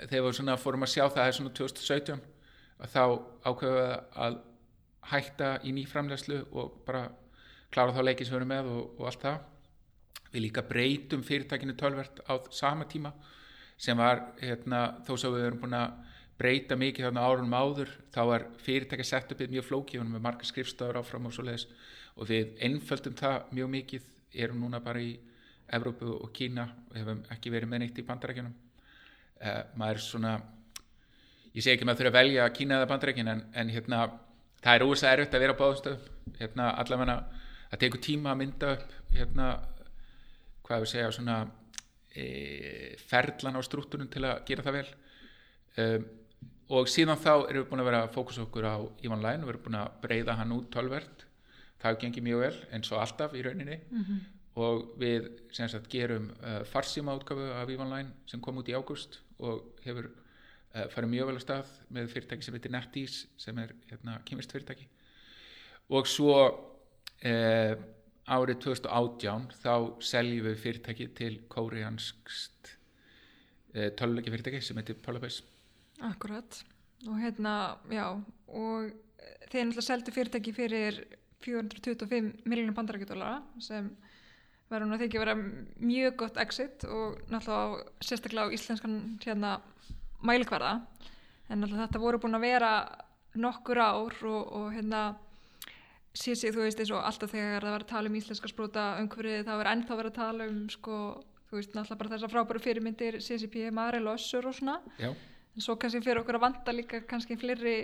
þegar við svona fórum að sjá það er svona 2017 að þá ákveðum við að hætta í nýframlegslu og bara klára þá leiki sem við erum með og, og allt það. Við líka breytum fyrirtækinu tölvert á sama tíma sem var hérna, þó sem við erum búin að breyta mikið þarna árunum áður. Þá var fyrirtæki sett uppið mjög flókið með marga skrifstöður áfram og svo leiðis og við einföldum það mjög mikið erum núna bara í Evrópu og Kína og hefum ekki verið með neitt í bandarækjunum uh, maður er svona ég segi ekki maður þurfa að velja Kína eða bandarækjun en, en hérna það er ósað erfitt að vera á báðstöðum hérna allavega það tekur tíma að mynda upp hérna hvað við segja svona e, ferlan á strúttunum til að gera það vel. Um, og síðan þá erum við búin að vera að fókusa okkur á Ivan Line og við erum búin að breyða hann út tölvert það gengir mjög vel eins og alltaf í rauninni. Mm -hmm. og við sagt, gerum uh, farsíma útgafu af Ivan Line sem kom út í águst og hefur uh, farið mjög vel á stað með fyrirtæki sem heitir NetEase sem er hérna, kymist fyrirtæki. Og svo uh, árið 2018 þá seljum við fyrirtæki til kórianskst töluleiki fyrirtæki sem heitir Polabase Akkurat. Og hérna, já og þeir náttúrulega seldu fyrirtæki fyrir 425 miljónum bandarækjadólara sem verður nú að þykja að vera mjög gott exit og náttúrulega sérstaklega á íslenskan hérna mælikvarða. En náttúrulega þetta voru búin að vera nokkur ár og, og hérna síðan sig þú veist eins og alltaf þegar það var að tala um íslenska sprúta umhverfið það var ennþá verið að tala um sko þú veist náttúrulega bara þessar frábæru fyrirmyndir CCP, Marel og Össur og svona. Já en svo kannski fyrir okkur að vanda líka kannski fleiri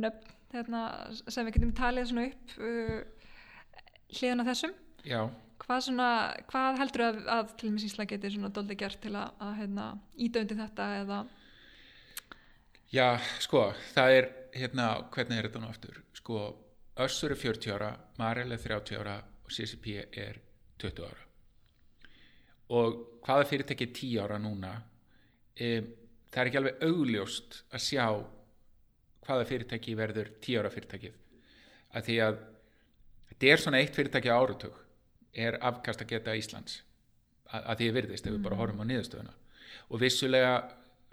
nöfn hérna, sem við getum talið svona upp uh, hliðan af þessum. Hvað, svona, hvað heldur að, að til og með sísla geti svona doldi gert til að, að hérna, ídöndi þetta eða? Já, sko, það er hérna, hvernig er þetta nú aftur? Sko, Össur er 40 ára Marel er 30 ára og CCP er 20 ára. Og hvaða fyrirtæki er 10 ára núna? Um það er ekki alveg augljóst að sjá hvaða fyrirtæki verður tíu ára fyrirtækið. Að því að þetta er svona eitt fyrirtæki áratug er afkast að geta Íslands að, að því að virðist ef við bara mm. horfum á niðurstöðuna. Og vissulega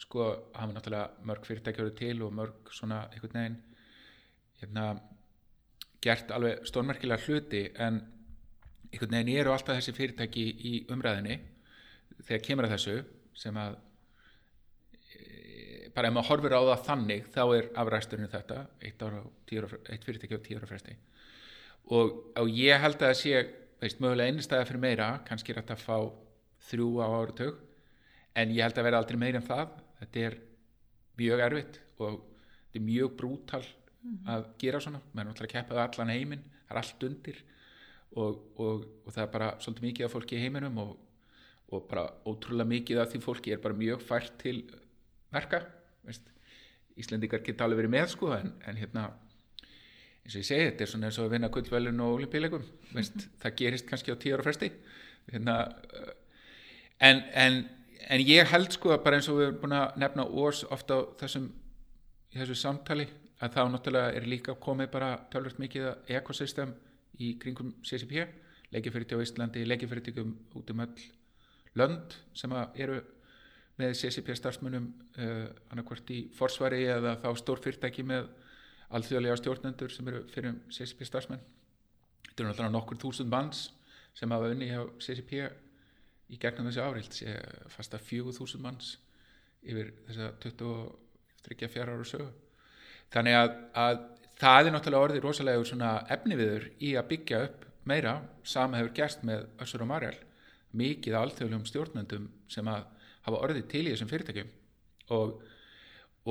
sko hafa náttúrulega mörg fyrirtæki verið til og mörg svona einhvern veginn hérna gert alveg stónmerkilega hluti en einhvern veginn eru alltaf þessi fyrirtæki í umræðinni þegar kemur að þessu sem að bara ef maður horfir á það þannig þá er afræsturinn þetta eitt, eitt fyrirtæki á tíu ára fresti. Og, og ég held að það sé veist, mögulega einnigstæða fyrir meira kannski er þetta að fá þrjú á áratug en ég held að vera aldrei meira en það. Þetta er mjög erfitt og þetta er mjög brútal mm. að gera svona, maður er náttúrulega að keppa allan heiminn, það er allt undir og, og, og það er bara svolítið mikið af fólki í heiminum og bara ótrúlega mikið af því fólki er bara mjög fært til verka veist, Íslendikar geta alveg verið með sko en, en hérna eins og ég segi þetta er svona eins og að vinna gullvelun og olimpíleikum mm -hmm. það gerist kannski á tíu ára fresti. Hérna, uh, en, en, en ég held sko að bara eins og við erum búin að nefna ós ofta á þessum þessu samtali að þá náttúrulega er líka komið bara tölvöld mikið ekosystem í kringum CCP leikifyrirti á Íslandi, leikifyrirtikum út um öll lönd sem eru með CCP starfsmunum eh, annarkvort í forsvari eða þá stórfyrtæki með alþjóðlega stjórnendur sem eru fyrir CCP starfsmenn þetta eru náttúrulega nokkur þúsund manns sem hafa unni hjá CCP í gegnum þessi árild sé fasta fjögur þúsund manns yfir þessa 23 ára sögu. Þannig að, að það er náttúrulega orðið rosalega svona efniviður í að byggja upp meira. Sama hefur gerst með Össur og Marjál mikið alþjóðlegum stjórnendum sem að hafa orðið til í þessum fyrirtækjum. Og,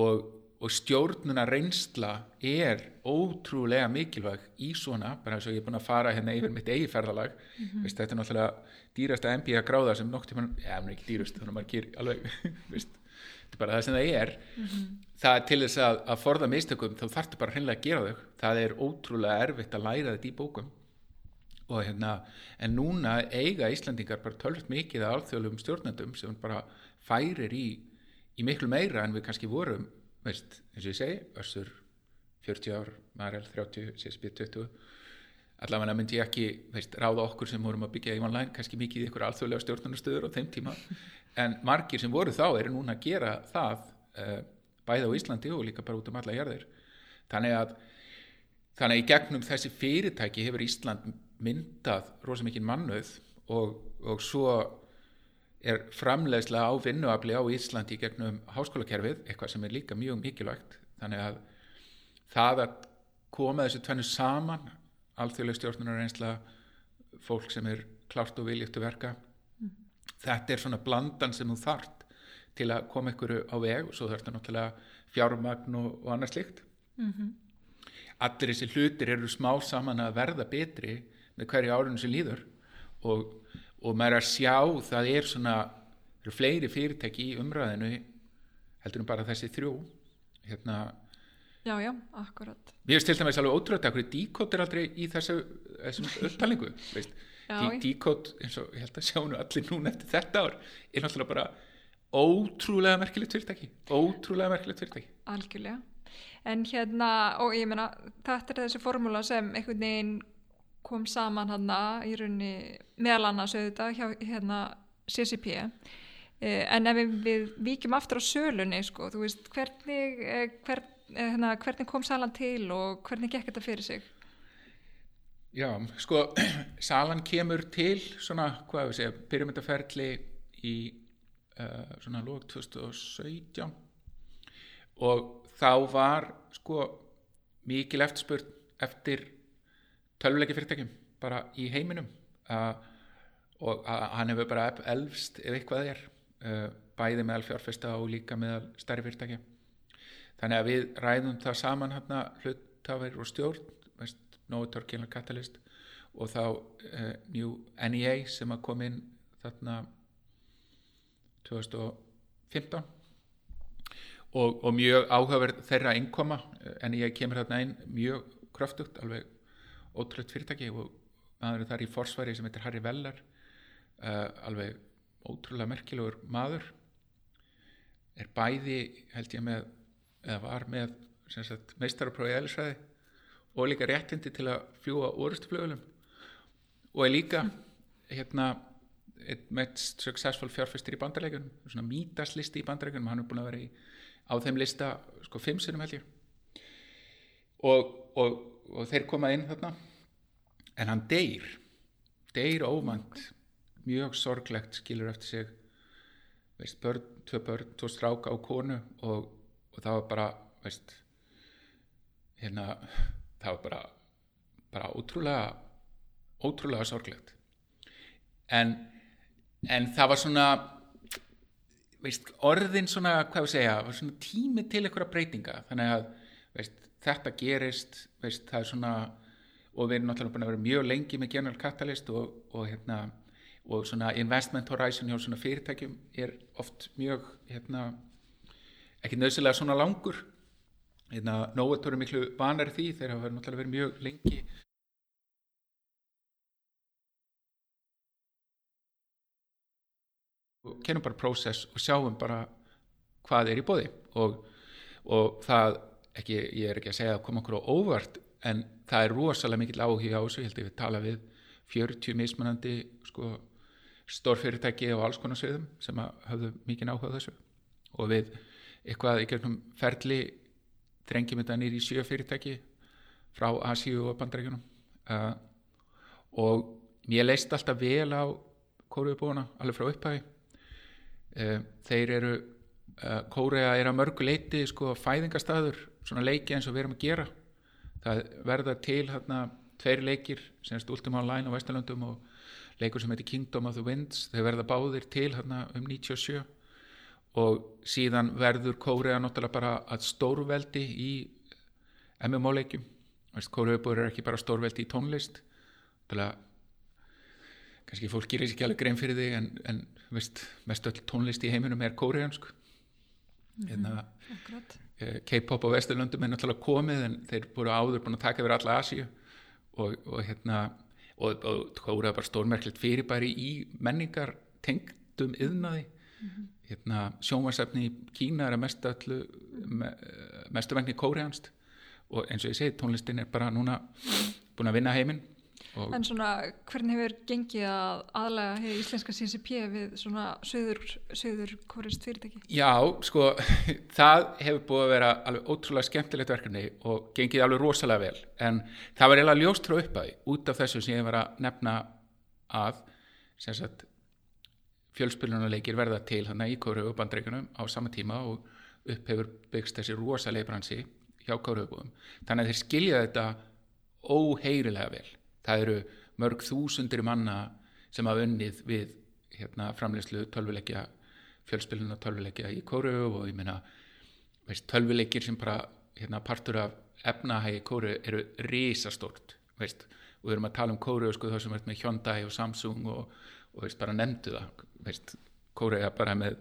og, og stjórnuna reynsla er ótrúlega mikilvæg í svona, bara eins og ég er búin að fara hérna yfir mitt eigi ferðalag. Mm -hmm. Vist, þetta er náttúrulega dýrasta MBA gráða sem nokt tíma, er ekki dýrust þannig að maður ger alveg, Vist, þetta er bara það sem það er. Mm -hmm. það er til þess að, að forða mistökum þá þarf þetta bara hreinlega að gera þau. Það er ótrúlega erfitt að læra þetta í bókum. Og hérna, en núna eiga Íslandingar bara tölvöld mikið af alþjóðlegum stjórnendum sem bara færir í, í miklu meira en við kannski vorum, veist, eins og ég segi Össur 40 ár, Marel 30, CSB 20 allavega myndi ég ekki veist, ráða okkur sem vorum að byggja í online kannski mikið í ykkur alþjóðlega stjórnarnastöður á þeim tíma. En margir sem voru þá eru núna að gera það uh, bæða á Íslandi og líka bara út um alla jærðir þannig að þannig að í gegnum þessi fyrirtæki hefur Ísland myndað rosa mikið mannöð og, og svo er framleiðslega á vinnuafli á Íslandi gegnum háskólakerfið, eitthvað sem er líka mjög mikilvægt þannig að það að koma þessu tvennu saman alþjóðleg stjórnunar einsla fólk sem er klárt og viljiðt að verka mm. þetta er svona blandan sem þú þart til að koma ykkur á veg og svo þarf þetta náttúrulega fjármagn og, og annað slikt mm -hmm. allir þessi hlutir eru smá saman að verða betri með hverju árunum sem líður og, og maður að sjá það er svona það eru fleiri fyrirtæki í umræðinu heldur um bara þessi þrjú hérna Já, já, akkurat. Mér til dæmis alveg ótrúlega að hverju díkótt er aldrei í þessu, þessum upptalningu. Díkótt, eins og ég held að sjá nú allir núna eftir þetta ár, er náttúrulega bara ótrúlega merkilegt fyrirtæki, ótrúlega merkilegt fyrirtæki. Algjörlega. En hérna, og ég meina, þetta er þessi formúla sem einhvern veginn kom saman hérna í raunni meðal annars auðvitað hjá hérna CCP eh, en ef við, víkjum aftur á sölunni, sko, þú veist, hvernig, eh, hvernig Eh, hérna, hvernig kom salan til og hvernig gekk þetta fyrir sig? Já, sko, salan kemur til svona, hvað við segja, pyramitaferli í uh, svona lók 2017 og þá var sko mikil eftirspurt eftir tölvuleiki fyrirtækjum bara í heiminum uh, og uh, hann hefur bara elfst ef eitthvað er bæði meðal fjárfesta og líka meðal stærri fyrirtækja. Þannig að við ræðum það saman hérna hlutafir og stjórn Nóður Kjellnar Katalist og þá uh, New NEA sem að kom inn þarna 2015 og, og mjög áhugaverð þeirra innkoma NEA kemur þarna inn mjög kröftugt, alveg ótrútt fyrirtæki og maður er þar í forsvari sem heitir Harry Veller uh, alveg ótrúlega merkilegur maður er bæði held ég með eða var með meistaraprófi eðlisfræði og líka réttindi til að fljúa orustuflögulum og er líka hérna mest successful fjárfæstir í bandarleikunum svona mítaslisti í bandarleikunum hann er búin að vera í, á þeim lista sko fimm sinum held ég. Og, og, og þeir koma inn þarna. En hann deyr. Deyr óvand mjög sorglegt skilur eftir sig. Veist börn, tvö börn, tvo stráka og konu og og það var bara veist hérna það var bara bara ótrúlega ótrúlega sorglegt. En en það var svona veist orðin svona hvað við segja var svona tími til einhverja breytinga. Þannig að veist þetta gerist veist það er svona og við erum náttúrulega búin að vera mjög lengi með General Catalyst og, og hérna og svona investment horizon hjá svona fyrirtækjum er oft mjög hérna ekki nöðsilega svona langur. Hérna, nóetur er miklu vanar því þeir hafa náttúrulega verið mjög lengi. Og kennum bara prósess og sjáum bara hvað er í bóði og, og það ekki, ég er ekki að segja að koma okkur á óvart en það er rosalega mikil áhuga á þessu, ég held að við tala við 40 mismunandi sko, stórfyrirtæki og alls konar sögðum sem hafðu mikið áhuga á þessu. Og við eitthvað í gegnum ferli drengjum þetta nýri í sjö fyrirtæki frá Asíu og bandrækjunum uh, og ég leist alltaf vel á kóruðbúana alveg frá upphæði uh, þeir eru uh, kóruða er að mörgu leiti sko fæðingastæður svona leiki eins og við erum að gera. Það verða til hérna tveir leikir semst Ultima Online á Vesturlandum og leikur sem heitir Kingdom of the Winds. Þau verða báðir til hérna um 97 og síðan verður Kórea náttúrulega bara að stórveldi í MMO-leikjum Kóreubur er ekki bara stórveldi í tónlist. Náttúrulega kannski fólk gerir sér ekki alveg grein fyrir þig en, en veist, mest öll tónlist í heiminum er kóreansk mm -hmm. uh, K-pop á Vesturlöndum er náttúrulega komið en þeir búið áður búin að taka yfir alla Asíu. Og, og hérna og, Kórea er bara stórmerklitt fyrirbæri í menningar tengdum yðnaði mm -hmm hérna, sjónvarsefni í Kína er að mestu öllu me, mestu vegni kórianst og eins og ég segi tónlistin er bara núna búin að vinna heiminn En svona, hvernig hefur gengið að aðlega hefur íslenska CCP við svona söður, söður korist fyrirtæki? Já, sko, það hefur búið að vera alveg ótrúlega skemmtilegt verkefni og gengið alveg rosalega vel. En það var eiginlega ljóst frá upphæði út af þessu sem ég var að nefna að sagt fjölspilunarleikir verða til þannig í Kóru og bandreikunum á sama tíma og upp hefur byggst þessi rosalega bransi hjá Kóruubúum þannig að þeir skilja þetta óheyrilega vel það eru mörg þúsundir manna sem hafa unnið við hérna, framleyslu tölvuleikja fjölspiluna tölvuleikja í Kóru og ég meina tölvuleikir sem bara hérna, partur af efnahægi Kóru eru risastórt veist, og við erum að tala um Kóru sko, þá sem er með Hyundai og Samsung og, og veist, bara nefndu það veist, Kóru er bara með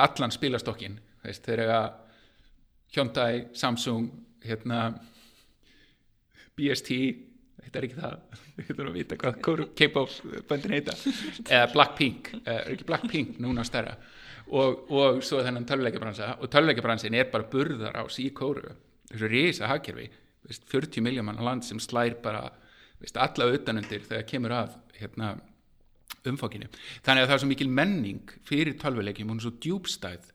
allan spilastokkin þeir eru að Hyundai, Samsung hérna BST þetta er ekki það. Við þurfum að vita hvað Kóru- K-pop böndin heita. Eða Blackpink, er ekki Blackpink núna stærra? Og, og svo þennan tölvuleikjabransa. Og tölvuleikjabransin er bara burðar á sí Kóru þessu risa hagkerfi. Veist, 40 miljón manna land sem slær bara veist, alla utanundir þegar kemur að hérna, umfókinu þannig að það er svo mikil menning fyrir tölvuleikjum. Hún er svo djúbstæð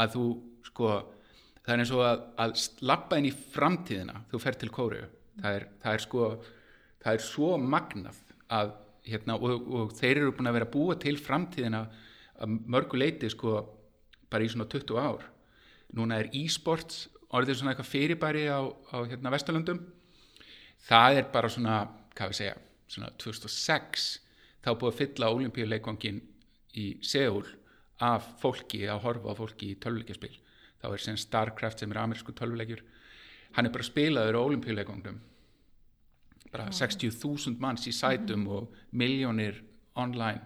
að þú sko það er eins og að, að lappa inn í framtíðina. Þú fer til Kóru það er, það er sko það er svo magnað að hérna, og, og þeir eru búin að vera búa til framtíðina mörgu leiti sko bara í svona 20 ár. Núna er e-sports orðið svona eitthvað fyrirbæri á, á hérna Vesturlundum það er bara svona, hvað við segja svona 2006 þá búið að fylla olimpíuleikvangin í Seúl af fólki að horfa á fólki í tölvuleikjaspil. Þá er sem Starcraft sem er amerísku tölvuleikjur. Hann er bara spilaður á olimpíuleikangnum bara 60.000 manns í sætum og miljónir online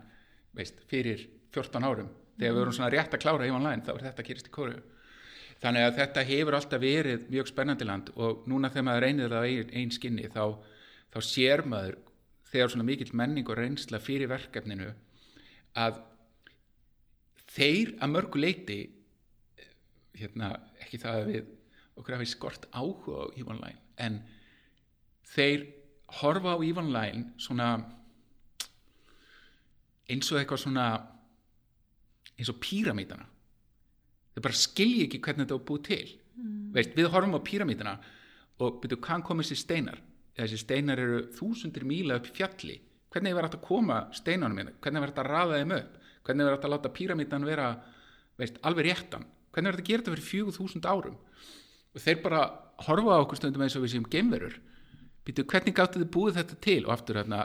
veist, fyrir 14 árum. Þegar við vorum svona rétt að klára í online þá er þetta gerast í kóru þannig að þetta hefur alltaf verið mjög spennandi land og núna þegar maður reynir það á ein, ein skinni þá, þá sér maður þegar svona mikill menning og reynsla fyrir verkefninu að þeir að mörgu leiti hérna, ekki það að við okkur hafi skort áhuga EVE Online en þeir horfa á EVE Online svona eins og eitthvað svona eins og píramítana þeir bara skilji ekki hvernig þetta var búið til. Mm. Veist, við horfum á píramítana og byrju hvað komið sér steinar? Þessi steinar eru þúsundir míla upp fjalli. Hvernig var þetta að koma steinanum inn hvernig var þetta að raða þeim upp? Hvernig var þetta að láta píramítan vera veist, alveg réttan? Hvernig var þetta að gera þetta fyrir fjögur þúsund árum? Og þeir bara horfa á okkur stundum eins og við séum geimverur býtu hvernig gáttu þið búið þetta til? Og aftur hérna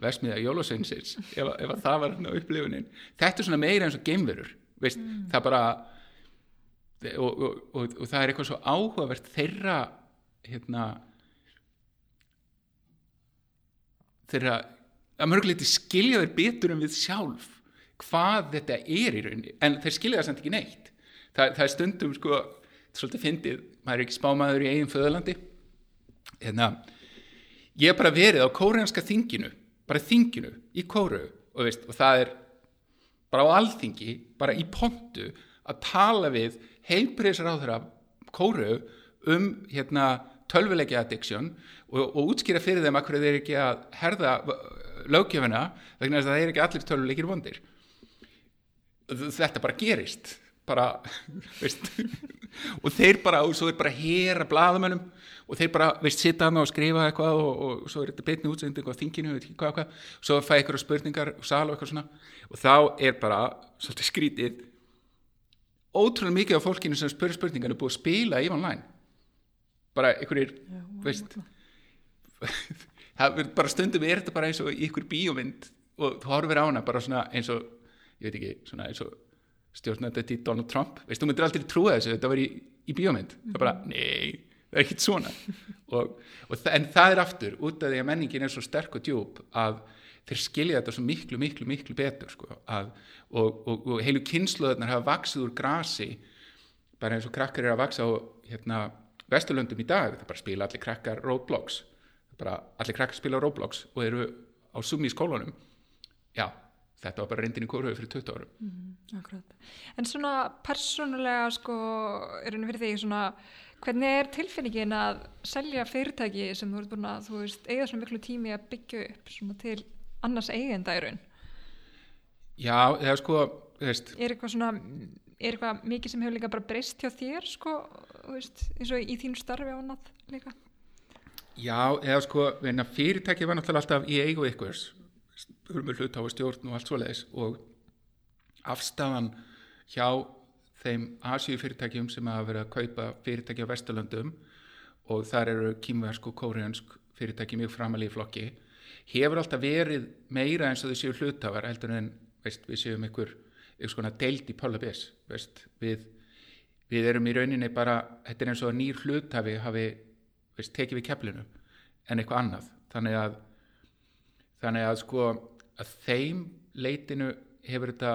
vesmiða Jólasveinsins ef, ef að það var hérna upplifunin. Þetta er svona meira eins og geimverur veist, mm. það bara og, og, og, og það er eitthvað svo áhugavert þeirra hérna þeirra að mörguleiti skilja þeir betur en við sjálf hvað þetta er í rauninni. En þeir skilja það samt ekki neitt. Það, það er stundum sko svolítið fyndið, maður er ekki spámaður í eigin föðalandi hérna ég hef bara verið á kóreanska þinginu bara þinginu í kóru og, veist, og það er bara á alþingi, bara í pontu að tala við þeirra kóru um hérna tölvuleikja addiction og, og útskýra fyrir þeim að hverju þeir ekki að herða lögjöfuna vegna þess að er ekki allir tölvuleikir vondir. Þetta bara gerist bara, veist og þeir bara, og svo er bara hér að blaðamönnum og þeir bara, veist, sitta hann og skrifa eitthvað og, og svo er þetta beitni útsending á þinginu, veit ekki hvað, hvað, svo fæ eitthvað spurningar og sal og eitthvað svona. Og þá er bara, svolítið skrítið ótrúlega mikið af fólkinu sem spyrir spurningar er búið að spila í online. Bara einhverjir, Já, veist. það er bara stundum er þetta bara eins og ykkur bíómynd og þú horfir á hana bara svona eins og ég veit ekki, svona eins og stjórnandi í Donald Trump, veist, þú myndir aldrei trúa þessu þetta var í, í bíómynd, það er bara nei, það er ekkit svona. Og, og þa en það er aftur, út af því að menningin er svo sterk og djúb að þeir skilja þetta svo miklu, miklu, miklu betur sko, að, og, og, og heilu kynsluðarnar hafa vaksið úr grasi bara eins og krakkar er að vaksa á hérna, vesturlöndum í dag, það bara spila allir krakkar Roblox, bara allir krakkar spila Roblox og eru á summi í skólanum. Já, þetta var bara reyndin í kóruðu fyrir 20 árum. Akkurat. En svona persónulega sko, er henni fyrir því svona, Hvernig er tilfinningin að selja fyrirtæki sem þú ert búin að, þú veist, eiga svona miklu tími að byggja upp svona til annars eigenda í raun? Já, eða sko, þú veist, Er eitthvað svona, er eitthvað mikið sem hefur líka bara breyst hjá þér, sko, þú veist, eins og í þínu starfi á annað líka? já, eða sko, fyrirtæki var náttúrulega alltaf í eigu ykkurs, hurmur hlut á stjórn og allt svoleiðis og afstafan hjá þeim Asíu fyrirtækjum sem hafa verið að kaupa fyrirtæki á Vesturlöndum og þar eru kýmversk og kóriðansk fyrirtæki mjög framalega í flokki hefur alltaf verið meira eins og þau séu hlutafar heldur en veist, við séum skona deild í Pólabés við, við erum í rauninni bara þetta er eins og nýr hlutafi hafi veist, tekið við keflinu en eitthvað annað. Þannig að þannig að sko að þeim leitinu hefur þetta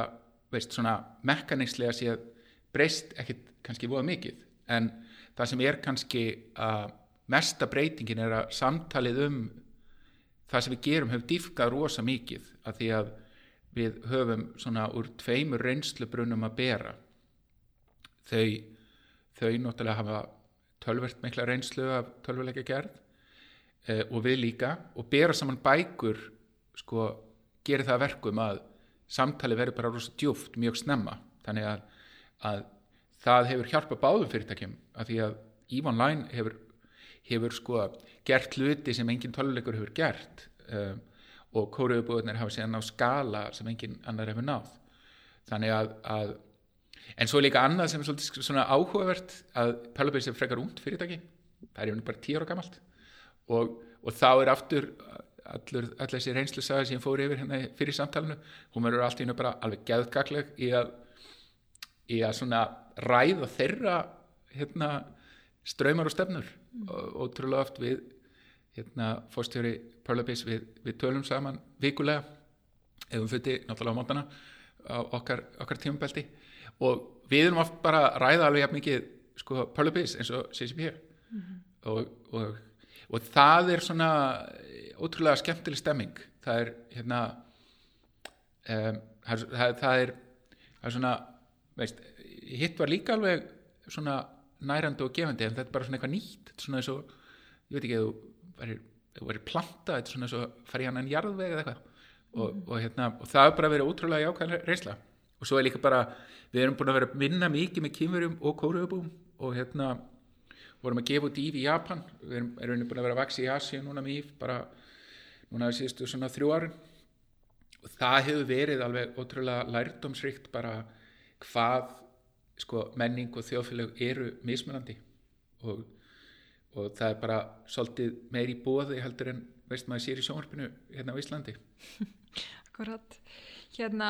veist svona mekanislega séð breyst ekkit kannski voða mikið. En það sem er kannski að mesta breytingin er að samtalið um það sem við gerum hefur dýfkað rosa mikið að því að við höfum svona úr tveimur reynslubrunum að bera. Þau þau náttúrulega hafa tölvert mikla reynslu af tölvuleika gerð eh, og við líka og bera saman bækur sko gerir það að verkum að samtali verður bara rosa djúft mjög snemma. Þannig að, að það hefur hjálpað báðum fyrirtækjum af því að EVE Online hefur, hefur sko gert hluti sem engin tölvuleikur hefur gert um, og kóruðubúðunir hafa síðan á skala sem engin annar hefur náð. Þannig að, að en svo líka annað sem er svolítið svona áhugavert að Pallabase er frekar út fyrirtæki það er bara tíu ára gamalt og, og þá er aftur allur, þessi reynslu sagði sem fór yfir hérna fyrir samtalenu hún verður allt í hennu bara alveg geðgagleg í að, í að svona ræða þeirra hérna ströymar og stefnur mm. og ótrúlega oft við hérna fórstjóri Pallabase við, við tölum saman vikulega ef við fyrir náttúrulega á mótana á okkar, okkar tímabelti og við erum oft bara að ræða alveg jafn mikið sko Pallabase eins og CCP mm -hmm. og, og, og það er svona ótrúlega skemmtileg stemming það er hérna um, það, það, það er það er svona veist, hitt var líka alveg svona nærandi og gefandi en þetta er bara svona eitthvað nýtt svona eins og, ég veit ekki þú væri, væri planta, þetta er svona eins og fari hann en jarðveg eða eitthvað. Og, mm. og, hérna, og það er bara verið ótrúlega jákvæðan reysla og svo er líka bara við erum búin að vera að vinna mikið með kýmverjum og kóruðubúm og hérna vorum að gefa út íf í Japan. Við erum, erum búin að vera að vaksi í Asi núna með íf bara núna síðustu svona þrjú árin. Og það hefur verið alveg ótrúlega lærdomsrikt bara hvað sko, menning og þjóðfélag eru mismunandi og, og það er bara svolítið meir í bóði heldur en veist maður sér í sjónvarpinu hérna á Íslandi. Akkurat. Hérna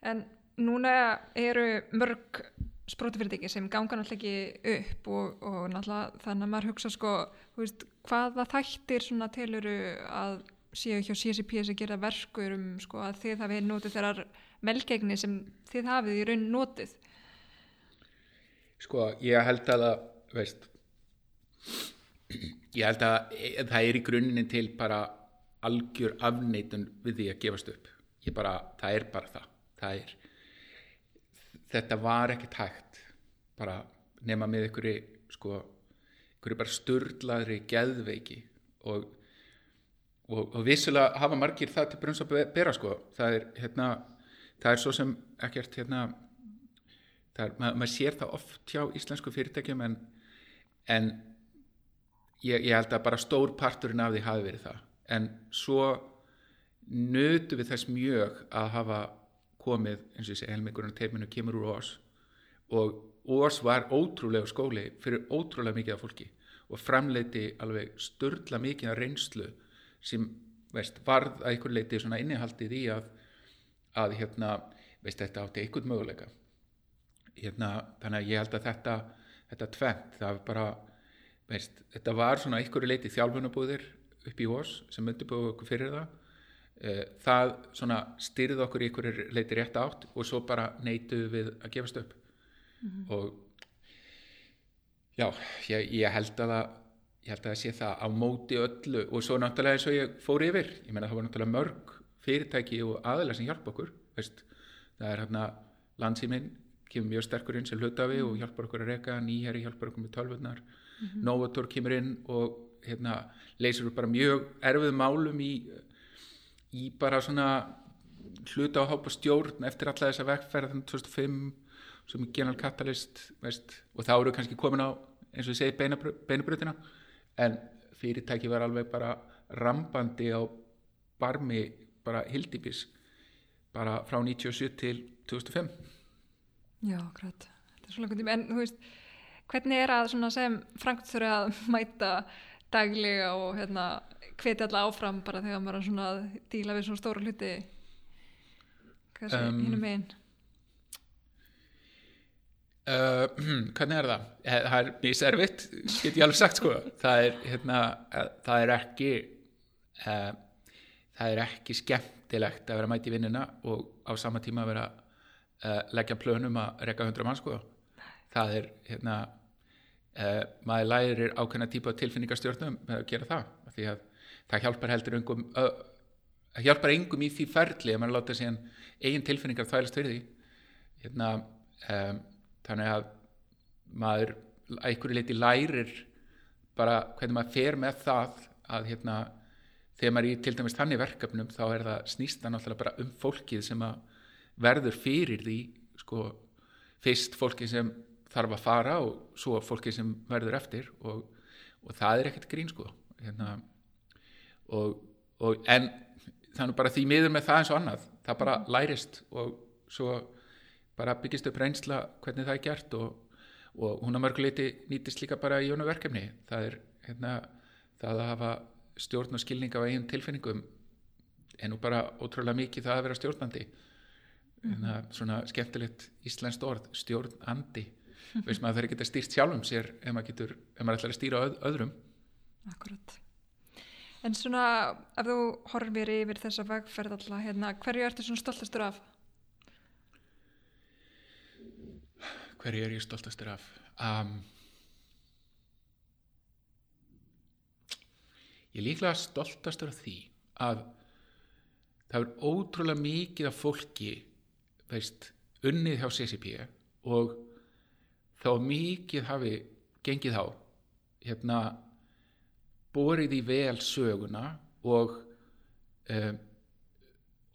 en núna eru mörg sprótafyrirtæki sem ganga náttúrulega ekki upp og, og náttúrulega þannig að maður hugsa sko veist, hvaða þættir svona teluru að séu hjá CCP sem gera verkur um sko að þið hafið notið þeirrar melgegni sem þið hafið í raun notið? Sko ég held að veist ég held að það er í grunninn til bara algjör afneitun við því að gefast upp. Ég bara, það er bara það. Það er þetta var ekkert hægt bara nema með einhverju sko, einhverju bara sturdlaðri geðveiki og, og, og vissulega hafa margir það til brunns að bera sko. Það er hérna, það er svo sem ekkert hérna er, mað, maður sér það oft hjá íslensku fyrirtækjum en, en ég, ég held að bara stór parturinn af því hafi verið það. En svo nötu við þess mjög að hafa komið, eins og segi, helmingurinn teiminu kemur úr Ós. Og Ós var ótrúlega skóli fyrir ótrúlega mikið af fólki og framleiti alveg störla mikið af reynslu sem veist, varð að einhver leiti innihaldið í að, að hérna, veist, þetta átti einhvern möguleika. Hérna, þannig að ég held að þetta þetta tvent, það var bara veist, þetta var svona einhverju leiti þjálfunabúðir upp í Ós sem undirbúið okkur fyrir það. Eh, það svona styrði okkur í einhverju leiti rétt átt og svo bara neytuðu við að gefast upp. Mm -hmm. og já, ég, ég held að það ég held að það sé það á móti öllu og svo náttúrulega eins og ég fór yfir ég menna það var náttúrulega mörg fyrirtæki og aðalega sem hjálpa okkur veist, það er hérna landsýminn kemur mjög sterkur inn sem hlutafi og hjálpar okkur að reka, nýherri hjálpar okkur með tölvurnar, Novator kemur inn og hérna leysir upp bara mjög erfið málum í, í bara svona hluta á hópa stjórn eftir alla þessa vegferð þannig 2005 sem er General Catalyst veist, og þá eru kannski komin á eins og ég segi beinabrutina en fyrirtæki var alveg bara rambandi á barmi bara hildibis bara frá 97 til 2005 Já, grætt, þetta er svo langt tíma en þú veist, hvernig er að svona sem Frank þurfa að mæta daglega og hérna hveti alla áfram bara þegar maður er svona að díla við svona stóra hluti hvað sé, Um, hinn megin Uh, hvernig er það? Eh, Það er mjög servitt, get ég alveg sagt sko. Það er, hérna, eh, það er ekki, uh, það er ekki skemmtilegt að vera mæti í vinnuna og á sama tíma að vera uh, leggja plönum að reka hundra mann sko. Það er, hérna, uh, maður lærir ákveðna típa tilfinningastjórnum með að gera það. Því að það hjálpar heldur engum, uh, það hjálpar engum í því ferli að maður láta síðan eigin tilfinningar þvælast fyrir því. Hérna, um, þannig að maður að einhverju leiti lærir bara hvernig maður fer með það að hérna þegar maður er í til dæmis þannig verkefnum þá er það snýst það náttúrulega bara um fólkið sem að verður fyrir því sko fyrst fólkið sem þarf að fara og svo fólkið sem verður eftir og, og það er ekkert grín sko hérna, og, og en þannig bara því miður með það eins og annað. Það bara lærist og svo bara byggist upp reynsla hvernig það er gert og, og hún að mörguleiti nýtist líka bara í jónu verkefni. Það er hérna, það að hafa stjórn og skilning á eigin tilfinningum en nú bara ótrúlega mikið það að vera stjórnandi. Hérna, svona skemmtilegt íslenskt orð stjórnandi. Veist maður þeir geta stýrt sjálfum sér ef maður getur, ef maður ætlar að stýra öð, öðrum. Akkurat. En svona, ef þú horfir yfir þessa vegferð alltaf, hérna, hverju ertu svona stoltastur af? hverju er ég stoltastur af? Um, ég er líklega stoltastur af því að það er ótrúlega mikið af fólki veist, unnið hjá CCP og þá mikið hafi gengið á hérna borið í vel söguna og um,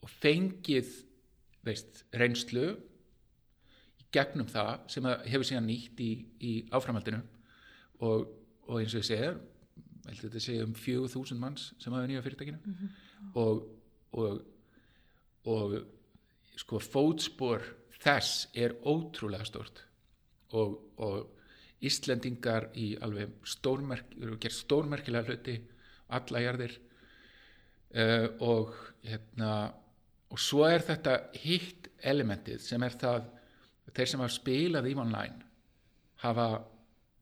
og fengið veist, reynslu gegnum það sem hefur síðan nýtt í, í áframhaldinu og, og eins og ég segja heldur þetta segja um fjögur þúsund manns sem hafa nýja fyrirtækinu. Og, og og sko fótspor þess er ótrúlega stort og, og Íslendingar í alveg stórmerk, stórmerkilega hluti alla jarðir. Uh, og hérna og svo er þetta hitt elementið sem er það þeir sem hafa spilað í online hafa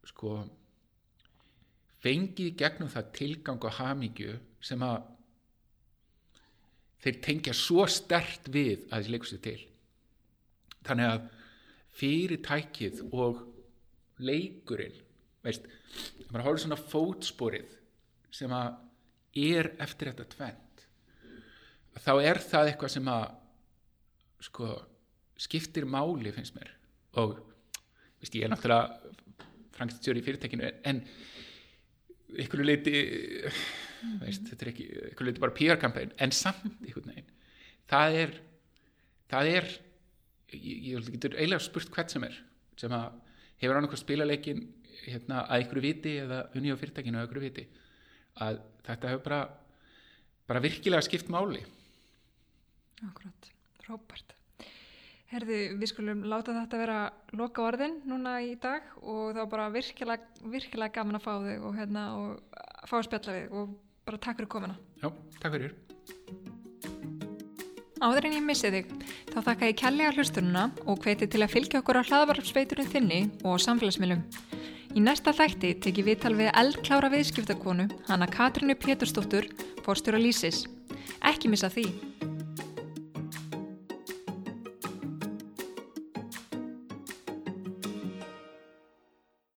sko fengið gegnum það tilgang og hamingju sem að þeir tengja svo stert við að þessi leikur sér til. Þannig að fyrirtækið og leikurinn veist, maður hálfur svona fótsporið sem að er eftir þetta tvent þá er það eitthvað sem að sko skiptir máli finnst mér. Og veist, ég er náttúrulega frangstjóri í fyrirtækinu en, en ykkur leiti veist, þetta er ekki ykkur leiti bara PR-kampæn en samt ykkur neginn það er það er ég, ég getur eiginlega spurt hvert sem er sem að hefur annað spila leikin hérna, að ykkur viti eða unni á fyrirtækinu að ykkur viti að þetta hefur bara bara virkilega skipt máli Akkurat, frábært. Herði, við skulum láta þetta vera loka orðin núna í dag og þá bara virkilega, virkilega gaman að fá þig og, hérna, og fá að spjalla við og bara takk fyrir komuna. Já, takk fyrir Áður en ég missi þig, þá þakka ég kærlega hlustununa og hveti til að fylgja okkur á hlaðvarpsveiturinn þinni og samfélagsmiðlum. Í næsta þætti teki við tal við eldklára viðskiptakonu, hana Katrínu Pétursdóttur, fórstjóra Lýsis. Ekki missa því.